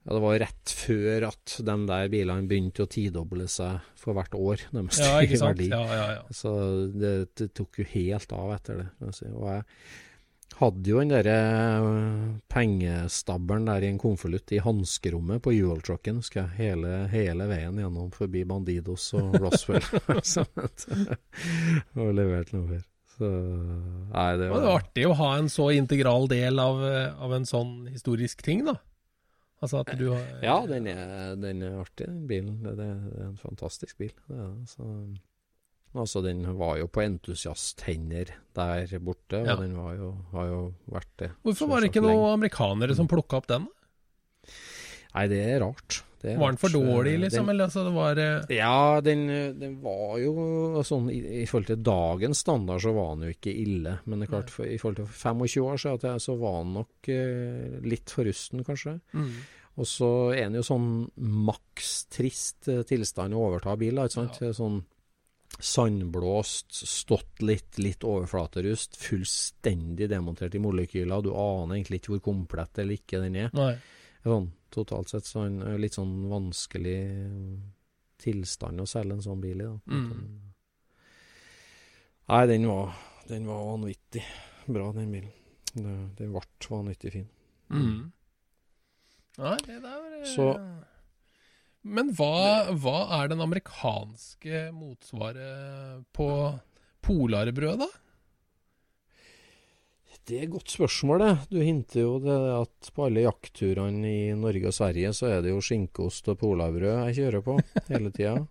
ja, Det var rett før at de der bilene begynte å tidoble seg for hvert år. Nærmest, ja, ikke sant? Ja, ja, ja. Så det, det, tok jo helt av etter det. Og jeg hadde jo den derre eh, pengestabelen der i en konvolutt i hanskerommet på Ual-trucken, husker jeg, hele, hele, veien gjennom forbi Bandidos og Roswell. *laughs* og levert noe mer. Så nei, det var, det var artig å ha en så integral del av, av en sånn historisk ting, da. Altså at du har Ja, den er, den er artig, den bilen. Det, det, er en fantastisk bil. Det er, så Altså, den var jo på entusiasthender der borte, og den jo, har jo vært det. Hvorfor var det ikke noen amerikanere som plukka opp den? Nei, det er rart. Det er var den for dårlig, liksom? Den, eller altså, det var uh... Ja, den, den, var jo sånn i, i, forhold til dagens standard så var den jo ikke ille. Men det er klart, for, i forhold til 25 år siden så var den nok uh, litt for rusten, kanskje. Mm. Og så er den jo sånn maks trist uh, tilstand å overta bil, da, ikke sant. Ja. Sånn sandblåst, stått litt, litt overflaterust, fullstendig demontert i molekyler. Du aner egentlig ikke hvor komplett eller ikke den er. Nei. Sånn, totalt sett så en litt sånn vanskelig tilstand å selge en sånn bil i. Da. Mm. Nei, den var, den var vanvittig bra, den bilen. Den ble vanvittig fin. Mm. Nei, det der Så men hva, hva, er den amerikanske motsvaret på polarbrød, da? Det er et godt spørsmål, det. Du hinter jo det at på alle jaktturene i Norge og Sverige, så er det jo skinkeost og polarbrød jeg kjører på hele tida. *laughs*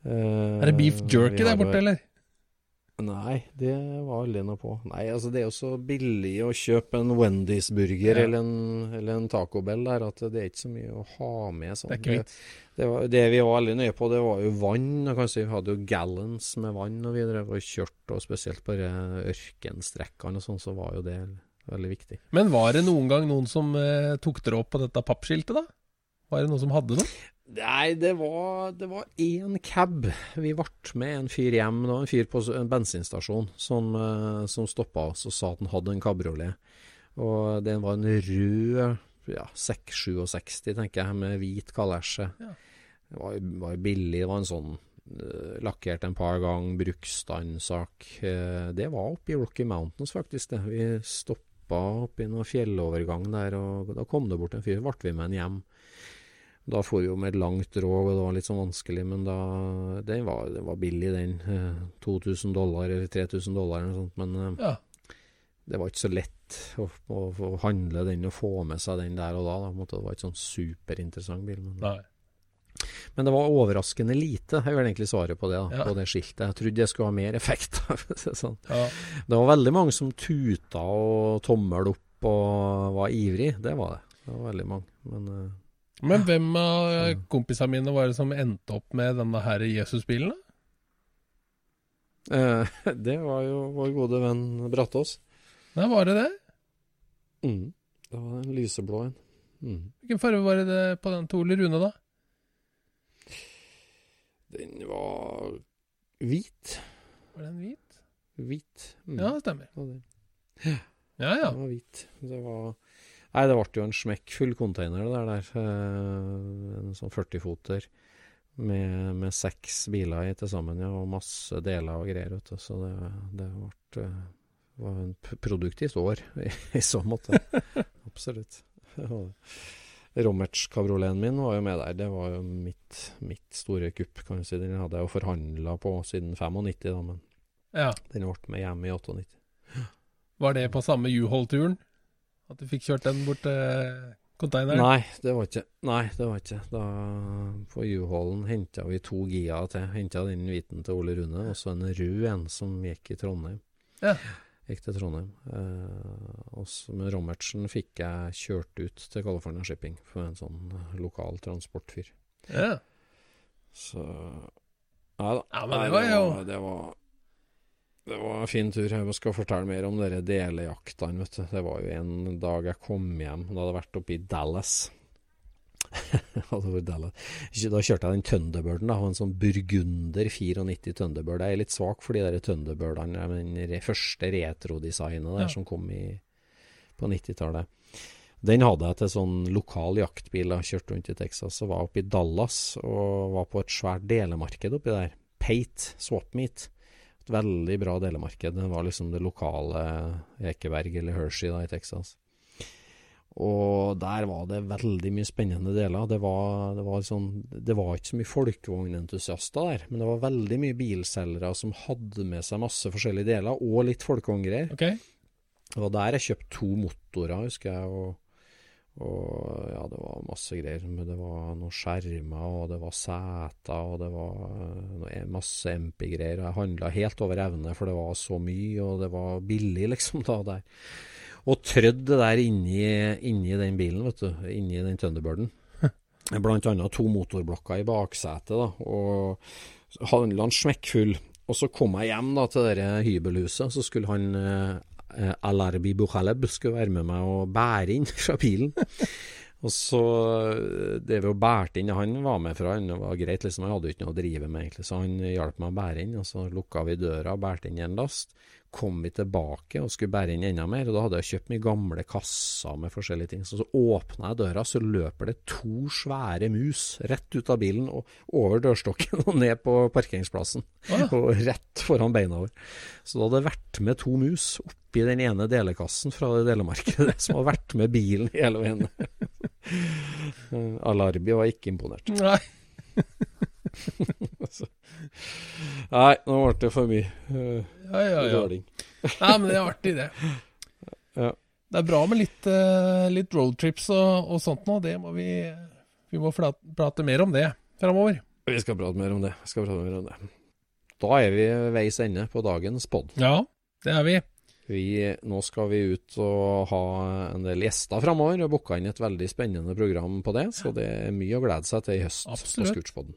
Er det beef jerky der borte, eller? Nei, det var Lena på. Nei, altså det er jo så billig å kjøpe en Wendy's-burger Ja. eller, en, eller en Taco Bell der at det er ikke så mye å ha med. Sånn. Det. Det, var, det vi var veldig nøye på, det var jo vann. og Kanskje vi hadde jo gallons med vann og videre. Og kjørt, og spesielt på ørkenstrekkene og sånn, så var jo det veldig viktig. Men var det noen gang noen som eh, tok dere opp på dette pappskiltet, da? Var det noen som hadde noe? Nei, det var, det var én cab. Vi ble med en fyr hjem. Det var en fyr på en bensinstasjon som, uh, som stoppa oss og sa at han hadde en kabriolet. Og den var en rød ja, 667, tenker jeg, med hvit kalesje. Ja. Det var, var billig. Det var en sånn uh, lakkert en par ganger, bruksstandsak. Uh, det var oppe i Rocky Mountains, faktisk. det. Vi stoppa oppi noen fjellovergang der, og da kom det bort en fyr. Ble vi med en hjem. Da for vi jo med et langt råd og det var litt sånn vanskelig, men da Den var, den var billig, den. Eh, 2000 dollar eller 3000 dollar eller noe sånt. Men eh, Ja. det var ikke så lett å, å, å handle den og få med seg den der og da. da. Det var ikke sånn superinteressant bil. Men, Nei. men det var overraskende lite, er vel egentlig svaret på det, da, Ja. på det skiltet. Jeg trodde det skulle ha mer effekt. *laughs* sånn. Ja. Det var veldig mange som tuta og tommel opp og var ivrig. Det var det. Det var veldig mange. Men eh, Men hvem av eh, kompisene mine var det som endte opp med denne her Jesusbilen? Eh, *laughs* det var jo vår gode venn Brattås. Nei, var det det? Mm. Det var en lyseblå en. Mm. Hvilken farge var det på den til Ole Rune, da? Den var hvit. Var den hvit? Hvit. Mm. Ja, det stemmer. Ja, Ja, ja. Den var hvit. Det var Nei, det ble jo en smekkfull container, det der. der. Eh, En sånn 40-foter med, med seks biler i til sammen, ja, og masse deler og greier, vet du. Så det, det ble eh, var en produktivt år *laughs* i, i så måte. *laughs* Absolutt. Det. Rommerts-kabrioleten min var jo med der. Det var jo mitt, mitt store kupp, kan du si. Den hadde jeg jo forhandla på siden 95, da, men ja. den ble med hjem i 98. Var det på samme U-Hold-turen? At du fikk kjørt den bort til containeren? Nei, det var ikke Nei, det var ikke da, På U-Hallen henta vi to Gia til. Henta den hviten til Ole Rune, og så en rød en som gikk i Trondheim. Ja. Gikk til Trondheim. Eh, og så med Rommertsen fikk jeg kjørt ut til California Shipping for en sånn lokal transportfyr. Ja. Så Nei da. Ja, men det var jo- det var det var en fin tur. Jeg skal fortelle mer om dere delejaktene. vet du. Det var jo en dag jeg kom hjem. Da hadde jeg vært oppe i Dallas. *laughs* Da kjørte jeg den Thunderbirden. da, En sånn burgunder 94 Thunderbird. Jeg er litt svak for de der Thunderbirdene. Den første retrodesignet der Ja. som kom i, på 90-tallet. Den hadde jeg til sånn lokal jaktbil. Jeg kjørte rundt i Texas og var oppe i Dallas og var på et svært delemarked oppi der. Pate Swap Meet. Et veldig bra delemarked. Det var liksom det lokale Ekeberg eller Hershey da i Texas. Og der var det veldig mye spennende deler. Det var, det var, sånn, det var ikke så mye folkevognentusiaster der, men det var veldig mye bilselgere som hadde med seg masse forskjellige deler, og litt folkevogngreier. Okay. Det var der jeg kjøpte to motorer, husker jeg. Og, og ja, det var masse greier. Men det var noen skjermer, og det var seter, og det var eh, masse MP-greier. Og Jeg handla helt over evne, for det var så mye, og det var billig, *laughs* liksom, da der. Og trødd det der inni, inni den bilen, vet du. Inni den Thunderbirden. *laughs* Blant annet to motorblokker i baksetet, da. Og handla han smekkfull. Og så kom jeg hjem da til det hybelhuset, så skulle han eh, Alarbi Bukhaleb skulle være med meg og bære inn fra bilen. *laughs* og så eh, Det vi jo bærte inn Han var med fra, han var greit, liksom. Han hadde ikke noe å drive med, egentlig, så han hjalp meg å bære inn. Og så lukka vi døra og bærte inn en last. Kom vi tilbake og skulle bære inn enda mer, og da hadde jeg kjøpt mye gamle kasser med forskjellige ting. Så, så åpna jeg døra, så løper det to svære mus rett ut av bilen og over dørstokken og ned på parkeringsplassen. Og rett foran beina våre. Så da hadde det vært med to mus oppi den ene delekassen fra det delemarkedet, som har vært med bilen hele veien. *laughs* Alarbi var ikke imponert. Nei. *laughs* *laughs* Nei, nå ble det for mye uh, Ja, ja, ja. Nei, men det er artig, det. *laughs* Ja. Det er bra med litt, uh, litt roadtrips og, og sånt nå. Det må vi Vi må prate mer om det framover. Vi skal prate mer om det. Vi skal prate mer om det. Da er vi veis ende på dagens pod. Ja, det er vi. Vi, nå skal vi ut og ha en del gjester framover, og booka inn et veldig spennende program på det. Så det er mye å glede seg til i høst Absolutt. på Scootspoden.